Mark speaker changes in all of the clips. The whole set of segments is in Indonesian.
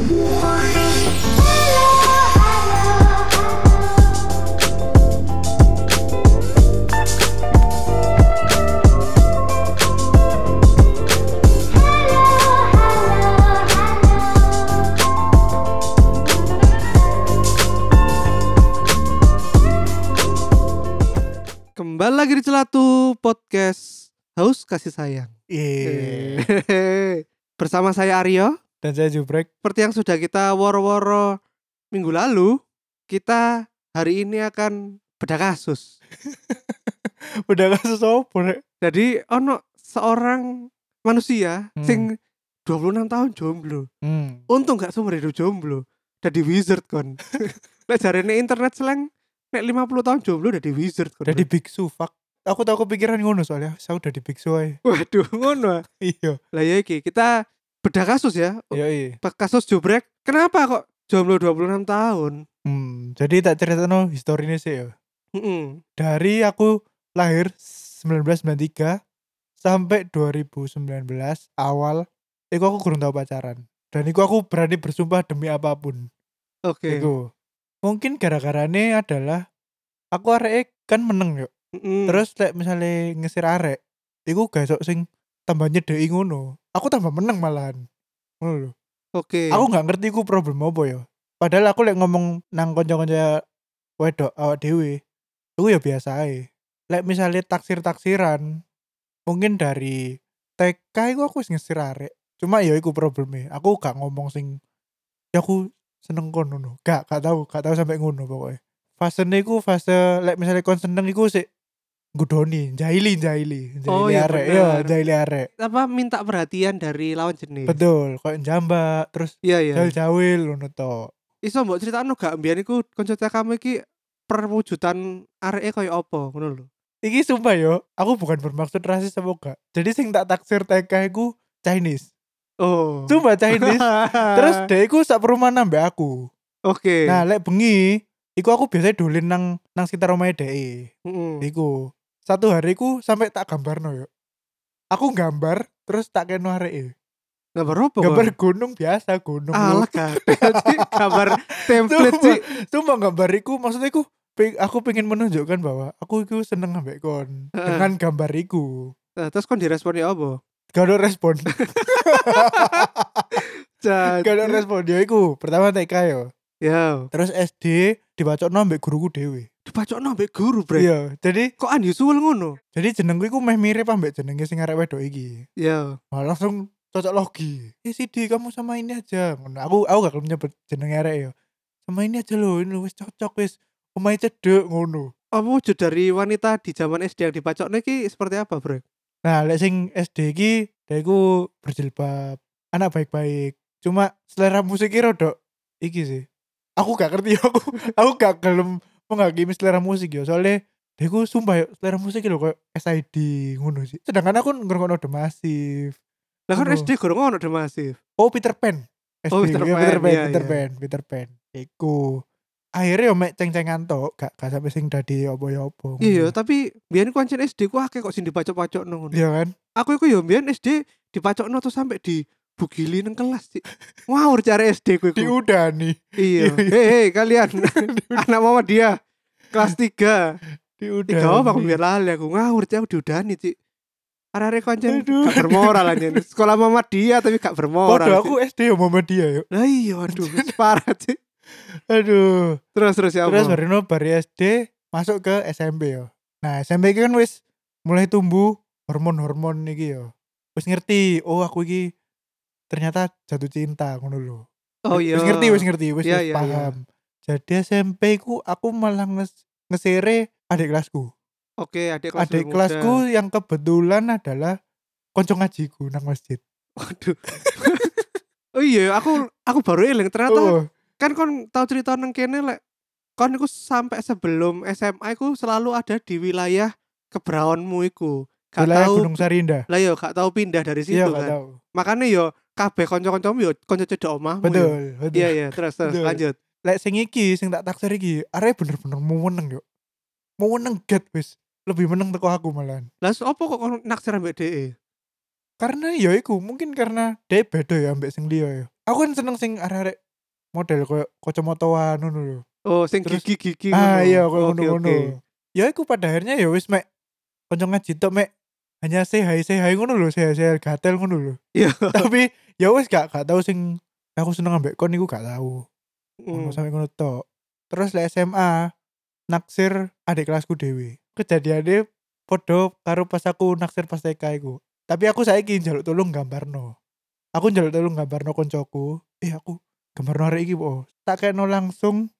Speaker 1: Kembali lagi di Celatu Podcast Haus Kasih Sayang.
Speaker 2: Iya.
Speaker 1: Hehehe. Bersama saya Aryo.
Speaker 2: Dan saya Jubrek.
Speaker 1: Seperti yang sudah kita woro-woro minggu lalu, kita hari ini akan bedah kasus.
Speaker 2: Udah kasus apa, Rek?
Speaker 1: Jadi ono seorang manusia
Speaker 2: Hmm.
Speaker 1: sing 26 tahun jomblo.
Speaker 2: Hmm.
Speaker 1: Untung gak seumur hidup jomblo. Jadi wizard kon. Lek jarene internet slang nek 50 tahun jomblo udah di wizard kon.
Speaker 2: Udah di biksu, fuck. Aku tahu kepikiran ngono soalnya. Saya udah di biksu aja.
Speaker 1: Waduh, ngono.
Speaker 2: Iya.
Speaker 1: Lah ya iki kita bedah kasus ya.
Speaker 2: Iya, iya.
Speaker 1: Kasus jubrek. Kenapa kok jomblo 26 tahun?
Speaker 2: Hmm. Jadi tak cerita no historinya sih ya.
Speaker 1: Heeh.
Speaker 2: Dari aku lahir 1993 sampai 2019 awal. Iku aku kurang tahu pacaran. Dan iku aku berani bersumpah demi apa pun.
Speaker 1: Oke.
Speaker 2: Iku. Mungkin gara-garane adalah aku arek kan meneng yuk.
Speaker 1: Mm-mm.
Speaker 2: Terus lek misalnya ngesir arek, iku gak sok sing tambah nyedeki ngono. Aku tambah meneng malahan. Ngono lho.
Speaker 1: oke.
Speaker 2: Aku gak ngerti iku problem apa ya. Padahal aku lek ngomong nang kanca-kanca wedok awak dhewe, iku ya biasa ae. Lek misalnya taksir-taksiran, mungkin dari TK aku wis ngesir arek. Cuma ya iku problemnya. Aku gak ngomong sing ya aku seneng kono no. Gak, gak tahu, gak tahu sampai ngono pokoknya. Fase iku fase lek misalnya kon seneng iku sik gudoni, jahili, jahili, jahili
Speaker 1: Oh, iya
Speaker 2: arek, iya, jahili arek.
Speaker 1: apa minta perhatian dari lawan jenis.
Speaker 2: Betul, kayak jambak, terus
Speaker 1: Iya iya.
Speaker 2: jahil-jahil ngono to.
Speaker 1: Iso mbok critakno gak mbiyen iku kanca kamu iki perwujudan areke koyo apa ngono lho.
Speaker 2: Iki sumpah yo, aku bukan bermaksud rasis apa gak. Jadi sing tak taksir TK iku Chinese.
Speaker 1: Oh.
Speaker 2: Sumpah Chinese. Terus dia iku sak perumahan ambek aku.
Speaker 1: oke.
Speaker 2: Nah, lek bengi, iku aku biasanya dolin nang nang sekitar rumahnya dhek.
Speaker 1: Heeh.
Speaker 2: Iku satu hari ku sampai tak gambarno yo. Aku gambar terus tak keno areke.
Speaker 1: Gambar apa?
Speaker 2: Gambar gunung biasa, gunung.
Speaker 1: Alah gambar template sih.
Speaker 2: sumpah gambar iku maksudnya pe- aku pengen menunjukkan bahwa aku iku seneng ambek kon dengan gambar iku.
Speaker 1: Nah, terus kon diresponnya apa?
Speaker 2: Gak ada respon. Gak ada respon dia iku. Pertama TK yo.
Speaker 1: Ya,
Speaker 2: Terus SD dibacokno ambek guruku dhewe.
Speaker 1: dibacokno ambek guru, Bre.
Speaker 2: Iya, jadi
Speaker 1: Kok unusual ngono?
Speaker 2: jadi jenengku iku meh mirip ambek jenenge sing arek wedok iki.
Speaker 1: Ya.
Speaker 2: Malah langsung cocok logi. Eh Sidi kamu sama ini aja. Aku aku gak nyebut jenenge arek yo. Sama ini aja loh, ini wis cocok wis. Omahe cedek ngono.
Speaker 1: Apa wujud dari wanita di zaman SD yang dibacokno iki seperti apa, Bre?
Speaker 2: Nah, lek sing SD iki iku berjilbab, anak baik-baik. Cuma selera musiknya rodok iki sih. Aku gak ngerti aku aku gak gelem menghakimi selera musik ya. Soalnya dia iku sumpah ya selera musik lho kayak SID ngono sih. Sedangkan aku ngrungokno The Massive.
Speaker 1: Lah kan. SD gorong ono The Massive.
Speaker 2: Oh, Peter Pan. SD,
Speaker 1: Oh, Peter
Speaker 2: iya,
Speaker 1: Pan,
Speaker 2: Peter Pan,
Speaker 1: iya,
Speaker 2: Peter
Speaker 1: iya.
Speaker 2: Pan, Peter Pan. Iku. Akhirnya yo mek ceng-cengan tok, gak gak sampai sing dadi apa-apa.
Speaker 1: Iya, tapi biyen kuancen SD ku akeh kok sing dibacok-bacokno ngono.
Speaker 2: Iya kan?
Speaker 1: Aku iku yo biyen SD dibacokno tuh sampai di bugili nang kelas sih. Ngawur cara SD ku iku.
Speaker 2: Diudani,
Speaker 1: Iya.
Speaker 2: Iya, iya.
Speaker 1: Hei, kalian anak mama dia kelas 3.
Speaker 2: diudani.
Speaker 1: Tiga apa aku biar lali aku ngawur aku diudani cik. Arek-arek kancen
Speaker 2: Aduh.
Speaker 1: gak bermoral aja. Sekolah mama dia tapi gak bermoral.
Speaker 2: Padahal aku SD ya mama dia yuk.
Speaker 1: Lah iya waduh parah cik.
Speaker 2: Aduh.
Speaker 1: Terus terus ya
Speaker 2: Terus
Speaker 1: apa?
Speaker 2: barino bari SD masuk ke SMP yo. Nah, SMP kan wis mulai tumbuh hormon-hormon iki yo. Wis ngerti, oh aku iki ternyata jatuh cinta ngono lho.
Speaker 1: Oh iya.
Speaker 2: Wis ngerti, wis ngerti, wis
Speaker 1: Iya,
Speaker 2: wis
Speaker 1: iya,
Speaker 2: paham. Jadi SMP ku aku malah nges ngesere adik kelasku.
Speaker 1: Oke, adik kelas
Speaker 2: adik kelasku
Speaker 1: muda.
Speaker 2: yang kebetulan adalah konco ngajiku nang masjid.
Speaker 1: Waduh. oh iya, aku aku baru eling ternyata
Speaker 2: Oh,
Speaker 1: kan kon tahu cerita nang kene lek kon iku sampai sebelum SMA iku selalu ada di wilayah kebraonmu iku. Gak
Speaker 2: wilayah
Speaker 1: tahu
Speaker 2: Gunung Sarinda.
Speaker 1: lah yo gak tahu pindah dari situ
Speaker 2: Iya,
Speaker 1: kan.
Speaker 2: tahu.
Speaker 1: Makanya yo kabeh kanca-kancamu yo kanca cedok omahmu. yo.
Speaker 2: Betul, betul.
Speaker 1: Iya iya, terus terus
Speaker 2: Betul.
Speaker 1: lanjut.
Speaker 2: lek sing iki sing tak taksir iki arek bener-bener mau meneng yo mau meneng get wis lebih meneng teko aku malahan
Speaker 1: Lah apa kok naksir ambek DE?
Speaker 2: karena ya iku mungkin karena dia beda ya ambek sing liya ya aku kan seneng sing arek-arek model koyo kacamataan ngono lho.
Speaker 1: Oh, sing gigi-gigi
Speaker 2: Ah iya koyo ngono-ngono. Ya iku pada akhirnya ya wis mek kanca ngaji tok mek hanya say hi say hi ngono lho, say hi, gatel ngono lho.
Speaker 1: Iya.
Speaker 2: Tapi ya wis gak gak tau sing aku seneng ambek kon iku gak tau. Ngono
Speaker 1: Hmm.
Speaker 2: sampe ngono tok. Terus le SMA naksir adik kelasku dhewe. Kejadiannya podo karo pas aku naksir pas TK iku. Tapi aku saiki njaluk tolong gambarno. Aku njaluk tolong gambarno koncoku. Eh aku gambarno arek iki po. Tak kena langsung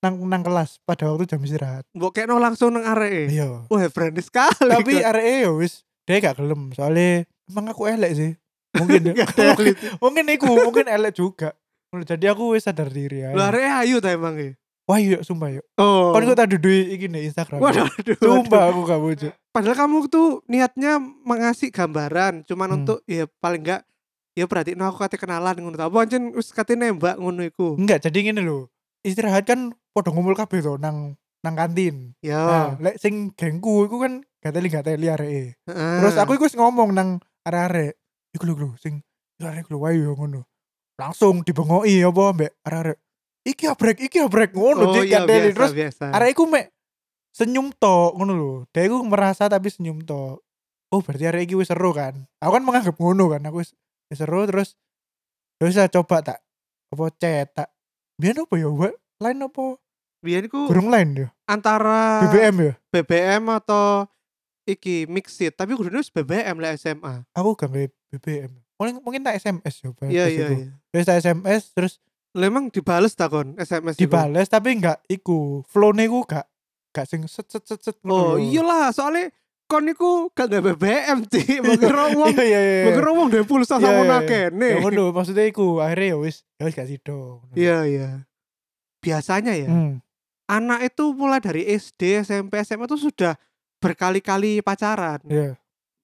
Speaker 2: nang nang kelas pada waktu jam istirahat.
Speaker 1: Mbok kekno langsung nang areke.
Speaker 2: Iya.
Speaker 1: Wah, berani sekali.
Speaker 2: Tapi
Speaker 1: kok.
Speaker 2: areke ya wis dia gak gelem soalnya emang aku elek sih. Mungkin
Speaker 1: Gak
Speaker 2: mungkin, mungkin iku mungkin elek juga. Jadi aku wis sadar diri ya.
Speaker 1: Lho areke ayu ta emang e.
Speaker 2: Wah iya sumpah yuk.
Speaker 1: Oh.
Speaker 2: Kon kok tak dudui iki nih Instagram.
Speaker 1: Waduh, waduh,
Speaker 2: Sumpah aku gak bujuk.
Speaker 1: Padahal kamu tuh niatnya mengasih gambaran, cuman
Speaker 2: Hmm.
Speaker 1: untuk ya paling enggak ya berarti no aku kate kenalan ngono ta. Apa ancen wis kate nembak ngono iku.
Speaker 2: Enggak, jadi gini loh. Istirahat kan podo ngumpul kabeh to nang nang kantin. Nah,
Speaker 1: Ya.
Speaker 2: lek sing gengku iku kan gateli gateli areke.
Speaker 1: Heeh.
Speaker 2: Terus aku iku ngomong nang arek-arek. Iku lho sing iku arek lho wae yo ngono. Langsung dibengoki apa mbek arek-arek. Iki abrek, iki abrek ngono
Speaker 1: Oh
Speaker 2: dik
Speaker 1: iya
Speaker 2: Terus arek iku mek senyum tok ngono lho. Dia iku merasa tapi senyum tok. Oh berarti arek iki wis seru kan. Aku kan menganggap ngono kan. Aku wis seru terus ya wis lah, coba tak apa cetak. Biar apa ya? Wa- Lain apa?
Speaker 1: Biyen ku
Speaker 2: Gurung lain ya?
Speaker 1: antara
Speaker 2: BBM ya?
Speaker 1: BBM atau iki mixit, tapi wis BBM lah SMA.
Speaker 2: Aku gak BBM. Mungkin mungkin tak SMS ya. pas-
Speaker 1: Iya iya iya.
Speaker 2: Wis tak SMS terus
Speaker 1: Lah emang dibales ta kon SMS
Speaker 2: dibales tapi enggak iku. Flow-ne iku gak gak sing set set set set
Speaker 1: Oh iyalah, soalnya kon iku gak ada BBM sih. Mengira wong
Speaker 2: Iya iya iya.
Speaker 1: mengira wong duwe pulsa sama
Speaker 2: iya, iya.
Speaker 1: nakene.
Speaker 2: Ya ngono maksudnya iku akhirnya ya wis ya wis gak sido.
Speaker 1: Iya iya. Biasanya ya,
Speaker 2: Hmm.
Speaker 1: anak itu mulai dari SD, SMP, SMA itu sudah berkali-kali pacaran.
Speaker 2: Iya.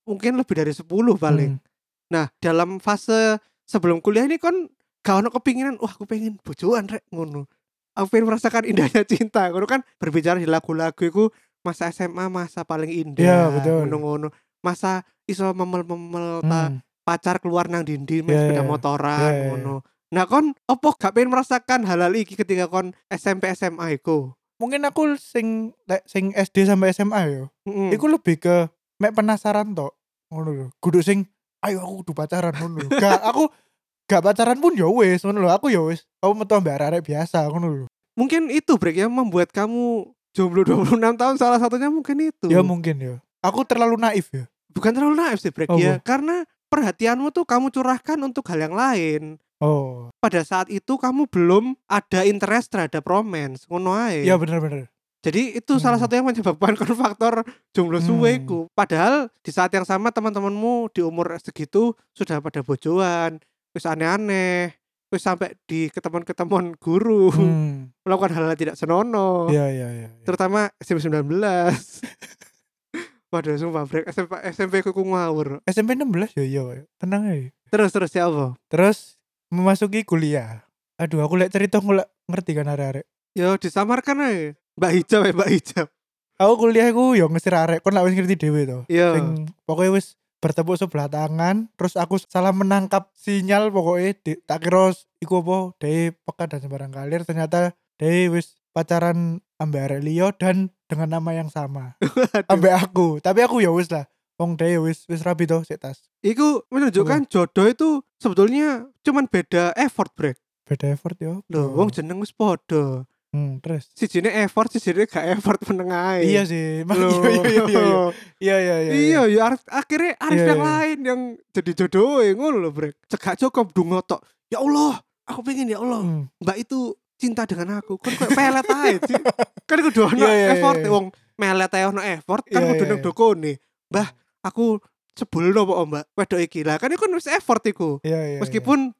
Speaker 1: Mungkin lebih dari 10 paling.
Speaker 2: Hmm.
Speaker 1: Nah, dalam fase sebelum kuliah ini kon gak ono kepinginan, wah aku pengen bojoan rek ngono. Aku pengen merasakan indahnya cinta. Ngono kan berbicara di lagu-lagu itu masa SMA masa paling indah.
Speaker 2: Iya, betul.
Speaker 1: Ngono-ngono. Masa iso memel-memel
Speaker 2: Hmm.
Speaker 1: pacar keluar nang dinding
Speaker 2: Iya,
Speaker 1: sepeda
Speaker 2: iya.
Speaker 1: motoran
Speaker 2: Iya, iya,
Speaker 1: ngono. Nah, kon opo gak pengen merasakan hal-hal iki ketika kon SMP SMA iku?
Speaker 2: Mungkin aku sing sing SD sampai SMA yo.
Speaker 1: Mm-mm.
Speaker 2: Iku lebih ke mek penasaran tok. Ngono lho. Kudu sing ayo aku kudu pacaran ngono lho. Gak aku gak pacaran pun ya wis ngono lho. Aku ya wis aku metu ambek arek biasa ngono lho.
Speaker 1: Mungkin itu break yang membuat kamu jomblo 26 tahun salah satunya mungkin itu.
Speaker 2: Ya mungkin ya. Aku terlalu naif ya.
Speaker 1: bukan terlalu naif sih break
Speaker 2: Apa?
Speaker 1: ya karena perhatianmu tuh kamu curahkan untuk hal yang lain
Speaker 2: Oh.
Speaker 1: pada saat itu kamu belum ada interest terhadap romance ngono ae
Speaker 2: Iya bener-bener.
Speaker 1: Jadi itu salah
Speaker 2: Hmm.
Speaker 1: satu yang menyebabkan faktor jomblo
Speaker 2: Hmm.
Speaker 1: ku padahal di saat yang sama teman-temanmu di umur segitu sudah pada bojoan wis aneh-aneh wis sampai di ketemuan-ketemuan guru
Speaker 2: Hmm.
Speaker 1: melakukan hal-hal tidak senono
Speaker 2: Iya iya iya. iya.
Speaker 1: terutama SMP 19 Waduh, sumpah break SMP, SMP ku ngawur.
Speaker 2: SMP 16 ya iya. ya. Tenang aja.
Speaker 1: Terus terus ya apa?
Speaker 2: Terus memasuki kuliah. Aduh, aku lek cerita aku ngerti kan arek-arek.
Speaker 1: Yo disamarkan aja. Mbak Hijab ya Mbak Hijab.
Speaker 2: Aku kuliah aku yo ngesir arek, kon lek wis ngerti dhewe to.
Speaker 1: Iya.
Speaker 2: Sing pokoknya wis bertepuk sebelah tangan, terus aku salah menangkap sinyal pokoknya di, tak kira iku apa dari peka dan sembarang kalir ternyata dari wis pacaran ambek arek liya dan dengan nama yang sama ambek aku. Tapi aku ya wis lah. Wong dhewe wis wis rapi to sik tas.
Speaker 1: Iku menunjukkan jodoh itu sebetulnya cuman beda effort break.
Speaker 2: Beda effort yo.
Speaker 1: Loh, wong jeneng wis padha.
Speaker 2: Hmm, terus.
Speaker 1: Sijine effort, sijine gak effort meneng ae.
Speaker 2: Iya sih.
Speaker 1: Loh.
Speaker 2: Iya iya iya iya. Iya iya iya.
Speaker 1: Iya, ya arif- akhirnya Arif
Speaker 2: Iya,
Speaker 1: yang
Speaker 2: iya.
Speaker 1: lain yang jadi jodoh ngono lho, Brek. Cegak cukup dungo tok. Ya Allah, aku pengen ya Allah,
Speaker 2: Hmm.
Speaker 1: Mbak itu cinta dengan aku. Kan kayak pelet ae. Ci. kan kudu ono
Speaker 2: Iya, iya,
Speaker 1: effort
Speaker 2: iya.
Speaker 1: wong melet ae ono effort kan
Speaker 2: Iya,
Speaker 1: kudu
Speaker 2: iya, iya.
Speaker 1: dokone. Mbah, aku sebel kok Mbak. Wedok iki lah. Kan itu kan wis effort iku.
Speaker 2: Iya iya.
Speaker 1: Meskipun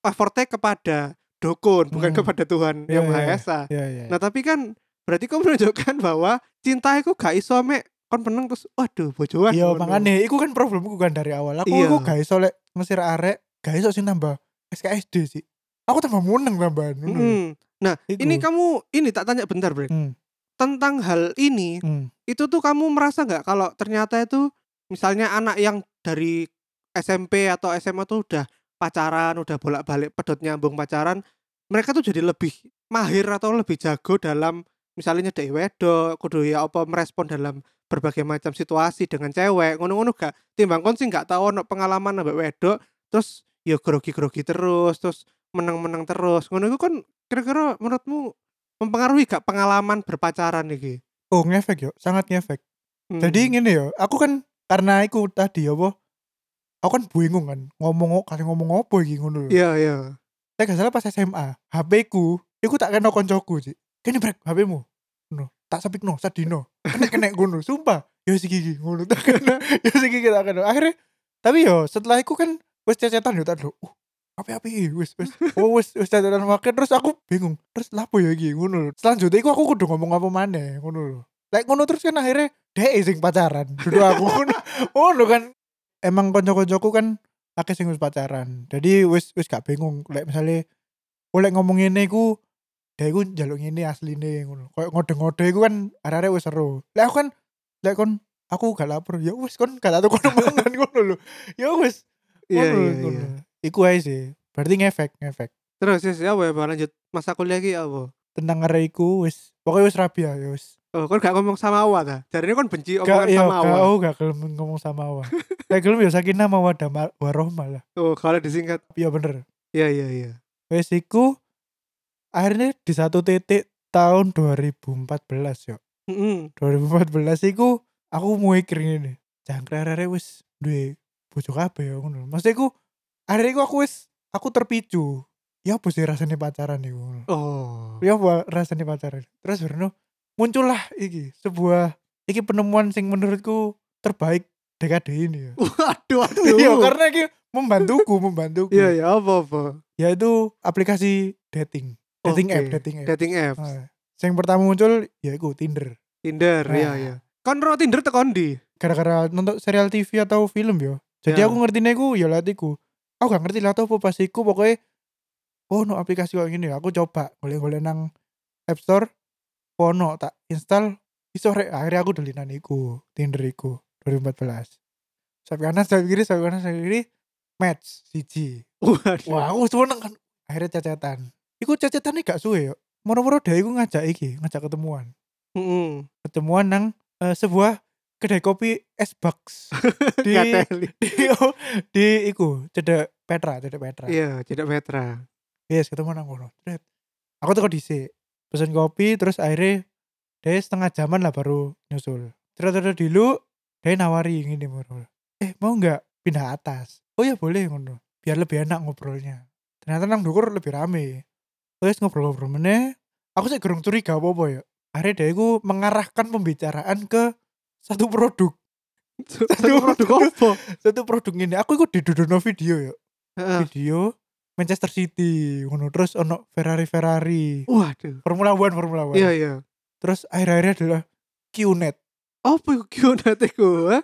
Speaker 1: effortnya kepada dokun, bukan
Speaker 2: Hmm.
Speaker 1: kepada Tuhan
Speaker 2: Iya,
Speaker 1: yang Maha
Speaker 2: iya,
Speaker 1: Esa.
Speaker 2: Iya iya.
Speaker 1: Nah tapi kan berarti kau menunjukkan bahwa cinta itu gak iso mek kon peneng terus waduh bojoan.
Speaker 2: Iya makanya iku kan problemku kan dari awal. Aku
Speaker 1: Iya.
Speaker 2: iku gak iso lek ngesir arek, gak iso sing nambah SKSD sih. Aku tambah muneng tambahan. ngono.
Speaker 1: Mm. Nah
Speaker 2: Iku.
Speaker 1: ini kamu ini tak tanya bentar Brek
Speaker 2: Hmm.
Speaker 1: tentang hal ini
Speaker 2: Hmm.
Speaker 1: itu tuh kamu merasa nggak kalau ternyata itu misalnya anak yang dari SMP atau SMA tuh udah pacaran udah bolak-balik pedot nyambung pacaran mereka tuh jadi lebih mahir atau lebih jago dalam misalnya nyedeki wedok kudu ya apa merespon dalam berbagai macam situasi dengan cewek. Ngono-ngono gak timbang kon sih gak tau ono pengalaman ambek wedok terus ya grogi-grogi terus terus menang-menang terus. Ngono itu kan kira-kira menurutmu mempengaruhi gak pengalaman berpacaran iki?
Speaker 2: Oh ngefek yo, sangat ngefek.
Speaker 1: Hmm.
Speaker 2: Jadi ngene yo, aku kan karena aku tadi apa aku kan bingung kan ngomong kasih ngomong apa iki ngono
Speaker 1: iya iya
Speaker 2: Saya gak salah pas SMA, HP ku, iku tak kena koncoku sih. Kene brek HP-mu. Ngono, tak sepikno sadino. Kena kena ngono, sumpah. Yo sik iki ngono tak kena. Yo sik iki tak kena. Akhirnya tapi yo setelah iku kan wis cecetan yo tak lho. Uh, apa-apa iki wis wis oh wis wis cecetan makin terus aku bingung. Terus lapo ya iki ngono. Selanjutnya iku aku kudu ngomong apa maneh ngono lho. Lek ngono terus kan akhirnya dhek sing pacaran. Duduk aku. Ngono kan emang konco-koncoku kan akeh sing wis pacaran. Jadi wis wis gak bingung lek misale oleh ngomong ngene iku dhek iku njaluk ngene asline ngono. Kayak ngode-ngode iku kan arek-arek wis seru. Lek aku kan lek kon aku gak lapar ya wis kon gak tak tukon mangan ngono lho. Ya wis
Speaker 1: iya iya iya
Speaker 2: Iku ae sih. Berarti ngefek, ngefek.
Speaker 1: terus ya apa ya lanjut masa kuliah iki apa
Speaker 2: Tentang arek iku wis pokoknya wis rabi ya wis.
Speaker 1: Oh kon gak ngomong sama Awa ta jadi ini kon benci
Speaker 2: Gak
Speaker 1: omongan
Speaker 2: iya,
Speaker 1: sama
Speaker 2: gak
Speaker 1: Awa
Speaker 2: aku gak gelem ngomong sama awa. Lek gelem ya sakinah mawaddah ma- warohmah lah.
Speaker 1: oh kalau disingkat
Speaker 2: Iya bener.
Speaker 1: iya iya iya
Speaker 2: Wes iku akhirnya di satu titik tahun 2014 yo.
Speaker 1: Mm-mm.
Speaker 2: 2014 iku aku mikir ngene. Jangkrik arek wis duwe bojo kabeh ya ngono. Maksudnya iku akhirnya iku aku wis aku terpicu. Ya apa sih rasanya pacaran iku ngono.
Speaker 1: oh
Speaker 2: Ya apa rasanya pacaran. Terus Bruno muncullah iki sebuah iki penemuan sing menurutku terbaik dekade ini ya.
Speaker 1: waduh waduh
Speaker 2: Iya karena iki membantuku, membantuku.
Speaker 1: iya iya apa apa
Speaker 2: Yaitu aplikasi dating. Dating
Speaker 1: Oke.
Speaker 2: app, dating app.
Speaker 1: dating apps
Speaker 2: Nah, yang pertama muncul ya iku Tinder.
Speaker 1: Tinder
Speaker 2: Nah.
Speaker 1: iya iya kon ro Tinder tekon di
Speaker 2: Gara-gara nonton serial TV atau film yo. Jadi
Speaker 1: Ya.
Speaker 2: aku ngerti iku ya latiku. iku. Aku gak ngerti lah apa pas iku pokoknya oh no aplikasi kayak gini aku coba golek-golek nang App Store ono tak install iso rek. Akhirnya aku dolinan iku Tinder iku 2014 sampai kanan sampai kiri sampai kanan sampai kiri match siji.
Speaker 1: Waduh.
Speaker 2: Wah aku seneng kan. Akhirnya cacatan iku cacatan gak suwe yo. Moro-moro dia iku ngajak iki ngajak ketemuan.
Speaker 1: Mm-mm.
Speaker 2: ketemuan nang eh, sebuah kedai kopi es box di
Speaker 1: Ngateli.
Speaker 2: di, oh, di iku cedek Petra cedek Petra.
Speaker 1: Iya tidak Petra.
Speaker 2: Yes ketemu nang kono. Aku tuh dhisik pesen kopi terus akhirnya dia setengah jaman lah baru nyusul. Terus terus dulu dia nawari gini moro eh mau nggak pindah atas? Oh ya boleh ngono. Biar lebih enak ngobrolnya. Ternyata nang dukur lebih rame. Terus ngobrol-ngobrol meneh aku sih gerung curiga apa apa ya. Akhirnya dia itu mengarahkan pembicaraan ke satu produk.
Speaker 1: Satu produk apa?
Speaker 2: Satu produk ini aku ikut didudono video ya.
Speaker 1: Heeh.
Speaker 2: video Manchester City ngono. Terus ono Ferrari Ferrari.
Speaker 1: Waduh.
Speaker 2: Formula One Formula One.
Speaker 1: Iya iya.
Speaker 2: Terus akhir-akhirnya adalah QNet.
Speaker 1: Apa itu QNet ha?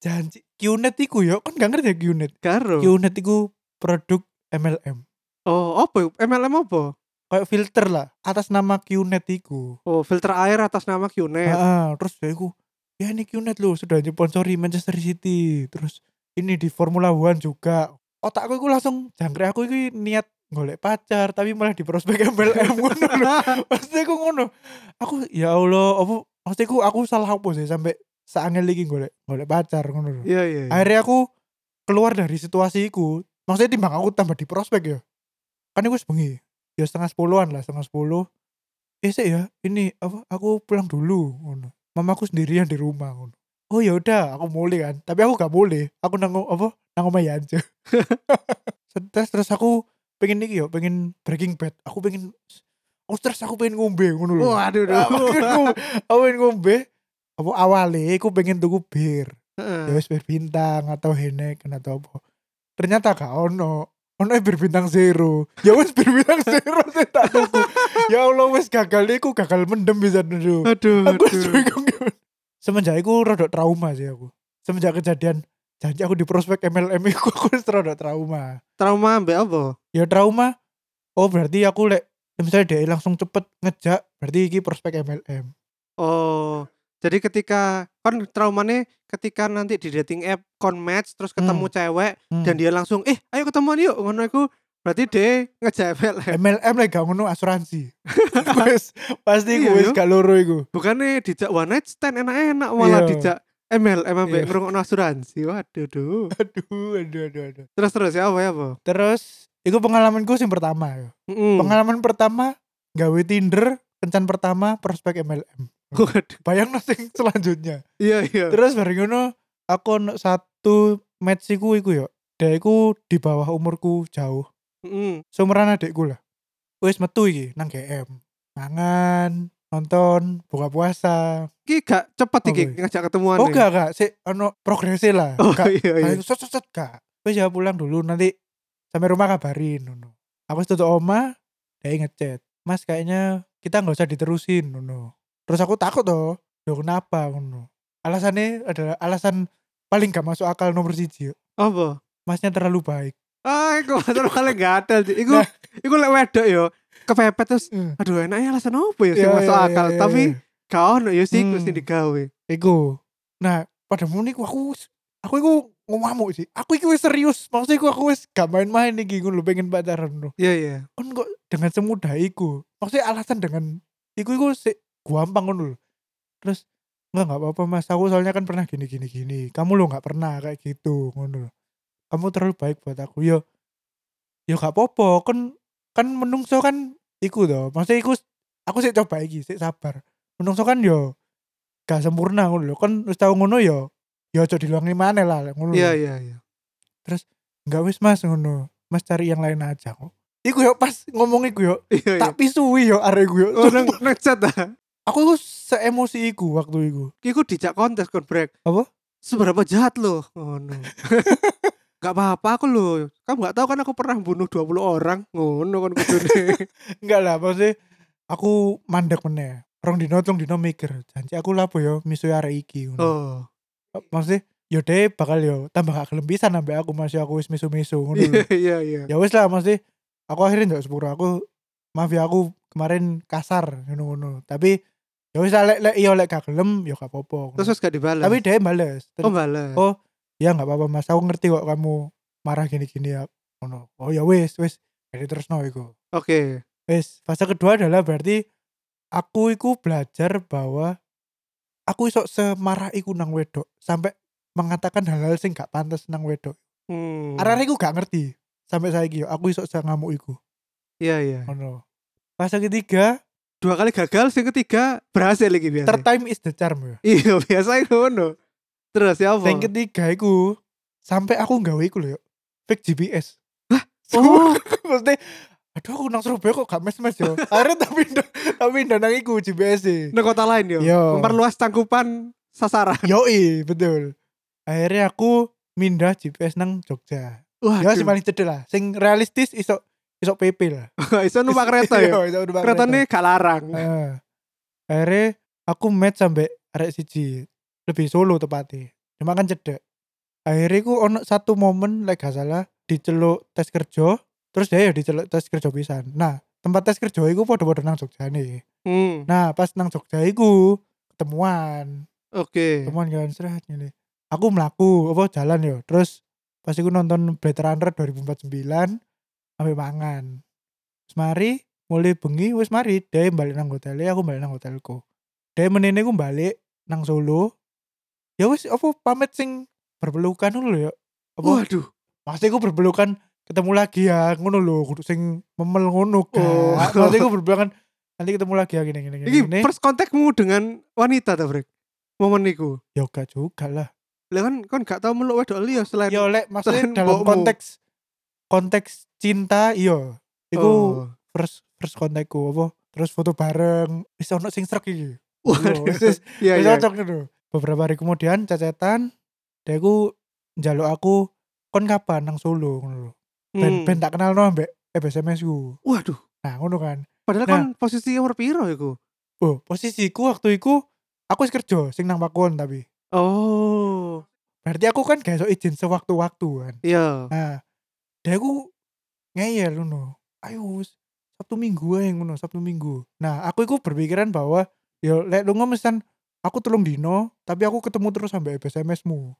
Speaker 2: janji QNet iku ya kan gak ngerti ya QNet?
Speaker 1: Karo
Speaker 2: QNet iku produk MLM
Speaker 1: oh apa itu? MLM apa?
Speaker 2: Kayak filter lah atas nama QNet iku.
Speaker 1: Oh filter air atas nama QNet.
Speaker 2: Ah, terus ya iku ya ini QNet loh sudah disponsori Manchester City. Terus ini di Formula One juga otakku iku langsung jangkrik aku iki niat golek pacar tapi malah di prospek MLM ngono lho. Maksudnya aku ngono. Aku ya Allah, apa maksudnya aku, aku salah apa sih sampai saangel iki golek golek pacar ngono lho.
Speaker 1: iya iya iya.
Speaker 2: Akhirnya aku keluar dari situasi iku. Maksudnya timbang aku tambah di prospek ya. Kan iku wis bengi. Ya setengah sepuluhan lah, setengah sepuluh. Eh sih ya, ini apa aku pulang dulu ngono. Mamaku sendirian di rumah ngono. Oh ya udah, aku mulai kan. Tapi aku gak boleh. Aku nang apa? Nang omah aja. terus terus aku pengen iki yo, pengen breaking bad. Aku pengen aku stres aku pengen ngombe ngono lho.
Speaker 1: waduh
Speaker 2: Aku pengen ngombe, aku pengen ngombe. Apa awalnya aku pengen tuku bir ya wis bir bintang atau Heineken atau apa ternyata gak ono ono bir bintang zero ya wis bir bintang zero saya tak tuku ya Allah wis gagal iku gagal mendem bisa dulu
Speaker 1: aduh
Speaker 2: aku
Speaker 1: aduh
Speaker 2: bingung. Semenjak iku rada trauma sih aku. Semenjak kejadian janji aku di prospek MLM iku aku rada trauma.
Speaker 1: Trauma ambek apa?
Speaker 2: Ya trauma. Oh berarti aku lek misalnya dia langsung cepet ngejak berarti iki prospek MLM
Speaker 1: oh Jadi ketika kan traumanya ketika nanti di dating app kon match terus ketemu cewek
Speaker 2: Hmm.
Speaker 1: dan dia langsung eh ayo ketemuan yuk ngono iku berarti dia ngejebel
Speaker 2: MLM lagi gak ngono asuransi. Wes pasti
Speaker 1: Iya,
Speaker 2: gue wis
Speaker 1: yo.
Speaker 2: gak loro iku.
Speaker 1: bukannya dijak one night stand enak-enak malah
Speaker 2: Iya.
Speaker 1: dijak MLM ambek
Speaker 2: Iya.
Speaker 1: ngrungokno asuransi waduh duh.
Speaker 2: Aduh, aduh, aduh, aduh.
Speaker 1: terus terus ya apa ya apa
Speaker 2: Terus iku pengalamanku sing pertama yo.
Speaker 1: Mm.
Speaker 2: Pengalaman pertama gawe Tinder, kencan pertama prospek MLM.
Speaker 1: waduh
Speaker 2: Bayang sing selanjutnya.
Speaker 1: iya iya
Speaker 2: Terus bareng ngono aku satu match iku iku yo. Dia iku di bawah umurku jauh.
Speaker 1: Mm.
Speaker 2: Seumuran adekku lah. Wis metu iki nang GM. Mangan, nonton, buka puasa.
Speaker 1: iki gak cepet iki
Speaker 2: Apa?
Speaker 1: ngajak ketemuan
Speaker 2: Oh gak gak, sih ono progresnya lah.
Speaker 1: oh
Speaker 2: Gak,
Speaker 1: iya iya
Speaker 2: set set gak. Wis ya pulang dulu nanti sampai rumah kabarin ngono. Aku tutup oma, dia ngechat. Mas kayaknya kita nggak usah diterusin ngono. Terus aku takut toh. Loh kenapa ngono? Alasannya adalah alasan paling gak masuk akal nomor siji.
Speaker 1: apa
Speaker 2: Masnya terlalu baik.
Speaker 1: Ah iku terus kali gatel iku
Speaker 2: Nah.
Speaker 1: iku lek wedok yo kepepet terus
Speaker 2: Hmm.
Speaker 1: aduh enaknya alasan apa ya sih masuk
Speaker 2: iya,
Speaker 1: akal
Speaker 2: iya,
Speaker 1: tapi
Speaker 2: iya.
Speaker 1: gak ono ya sih
Speaker 2: Hmm.
Speaker 1: mesti digawe
Speaker 2: Iku. Nah, pada muni aku aku iku ngamuk sih. Aku iku wis serius. Maksudnya iku aku wis gak main-main iki ngono pengen pacaran ngono.
Speaker 1: iya iya
Speaker 2: Kan kok dengan semudah iku. Maksudnya alasan dengan iku iku sih gampang ngono lho. Terus enggak enggak apa-apa Mas. Aku soalnya kan pernah gini gini gini. Kamu lo nggak pernah kayak gitu ngono lho. Kamu terlalu baik buat aku. Yo yo gak apa-apa. Kan kan menungso kan iku toh. Maksudnya iku aku sih coba iki, sih sabar. Menungso kan yo gak sempurna ngono lho. Kan wis tau ngono yo yo aja diluangi maneh lah ngono.
Speaker 1: iya iya iya
Speaker 2: Enggak wis Mas ngono. Mas cari yang lain aja kok. Iku yo pas ngomong iku yo
Speaker 1: iya iya
Speaker 2: tak pisui yo arek gue yo.
Speaker 1: oh nang nang chat ah
Speaker 2: Aku iku seemosi iku waktu iku.
Speaker 1: iku dijak kontes kon break
Speaker 2: Apa?
Speaker 1: seberapa jahat lo ngono Gak apa-apa aku lo Kamu gak tahu kan aku pernah bunuh 20 orang Ngono kan kudune
Speaker 2: Enggak lah, maksudnya aku mandek meneh. Rong dino tong dino mikir, janji aku lapo yo misui arek iki ngono.
Speaker 1: Oh
Speaker 2: Maksudnya yo deh bakal yo tambah gak gelem pisan ambek aku masih aku wis misu-misu ngono. lho.
Speaker 1: Iya iya
Speaker 2: ya wis lah maksudnya aku akhirnya ndak sepuro aku maaf ya aku kemarin kasar ngono-ngono. Tapi ya wis lah lek lek iya lek gak gelem ya gak apa-apa.
Speaker 1: Terus gak dibalas
Speaker 2: Tapi dia bales.
Speaker 1: Oh
Speaker 2: Terus,
Speaker 1: balas
Speaker 2: Oh, ya nggak apa-apa mas. Aku ngerti kok kamu marah gini-gini ya. Oh, oh ya wis wis. Jadi terus no iku.
Speaker 1: Oke.
Speaker 2: Wis fase kedua adalah berarti aku iku belajar bahwa aku iso semarah iku nang wedok sampai mengatakan hal-hal sing gak pantas nang wedok.
Speaker 1: Hmm.
Speaker 2: arek iku gak ngerti sampai saiki yo aku iso ngamuk iku.
Speaker 1: Iya iya.
Speaker 2: Ngono. Fase ketiga
Speaker 1: Dua kali gagal Yang ketiga berhasil lagi biasa
Speaker 2: third time is the charm yo.
Speaker 1: Iya biasa itu ngono Terus ya apa?
Speaker 2: Yang ketiga iku sampai aku nggawe iku lho yo fake GPS
Speaker 1: Oh.
Speaker 2: Maksudnya Aduh aku nang Surabaya kok gak mes-mes yo. Akhirnya Tak pindah nang iku GPS e.
Speaker 1: Nang kota lain yo?
Speaker 2: Yo.
Speaker 1: Memperluas cangkupan sasaran.
Speaker 2: Yoi betul. Akhirnya aku Mindah GPS nang Jogja.
Speaker 1: Wah
Speaker 2: Ya sing paling cedek lah. Sing realistis iso Iso PP lah.
Speaker 1: Iso numpak kereta ya
Speaker 2: iso numpak
Speaker 1: Kereta. ini gak larang.
Speaker 2: Heeh. Akhirnya Aku match sampai Arek siji Lebih solo tepatnya Cuma kan cedek Akhirnya aku ono satu momen Like gak salah Diceluk tes kerja Terus dia ya diceluk tes kerja pisan Nah tempat tes kerja iku podo-podo nang Jogja nih
Speaker 1: hmm.
Speaker 2: Nah pas nang Jogja iku ketemuan,
Speaker 1: Oke
Speaker 2: ketemuan jalan serat ini. Aku melaku apa jalan yo. Terus pas iku nonton Blade Runner 2049 sampai mangan. Terus mari mulai bengi wis mari dia balik nang hotelnya aku balik nang hotelku. Dia menene aku balik nang Solo. Ya wis apa pamit sing berpelukan dulu ya. Apa
Speaker 1: Waduh
Speaker 2: maksudnya aku berpelukan ketemu lagi ya ngono lho kudu sing memel ngono kan.
Speaker 1: Oh.
Speaker 2: Maksudnya aku berpelukan nanti ketemu lagi ya gini gini gini.
Speaker 1: Ini
Speaker 2: gini.
Speaker 1: first kontakmu dengan wanita ta Brek Momen iku
Speaker 2: Ya gak juga lah.
Speaker 1: Lah kan kan gak tau meluk wedok liya selain
Speaker 2: Ya oleh maksudnya dalam konteks konteks cinta iya. Iku
Speaker 1: Oh.
Speaker 2: first first kontakku apa terus foto bareng wis ono sing srek iki.
Speaker 1: Waduh. Iya
Speaker 2: wis
Speaker 1: iya.
Speaker 2: cocok. Beberapa hari kemudian cacetan dia ku njaluk aku kon kapan nang Solo ngono lho. Ben
Speaker 1: Hmm.
Speaker 2: ben tak kenal no ambek SMS ku.
Speaker 1: Waduh.
Speaker 2: Nah, ngono kan.
Speaker 1: Padahal
Speaker 2: Nah.
Speaker 1: kan posisi nomor piro iku?
Speaker 2: Oh, posisiku waktu iku aku wis kerja sing nang Pakuan tapi.
Speaker 1: Oh.
Speaker 2: Berarti aku kan gak iso izin sewaktu-waktu kan.
Speaker 1: Iya.
Speaker 2: Nah, dia aku ngeyel ngono. Ayo Sabtu Minggu ae ngono, Sabtu Minggu. Nah, aku iku berpikiran bahwa yo lek lunga mesan aku telung dino tapi aku ketemu terus sampai SMS-mu.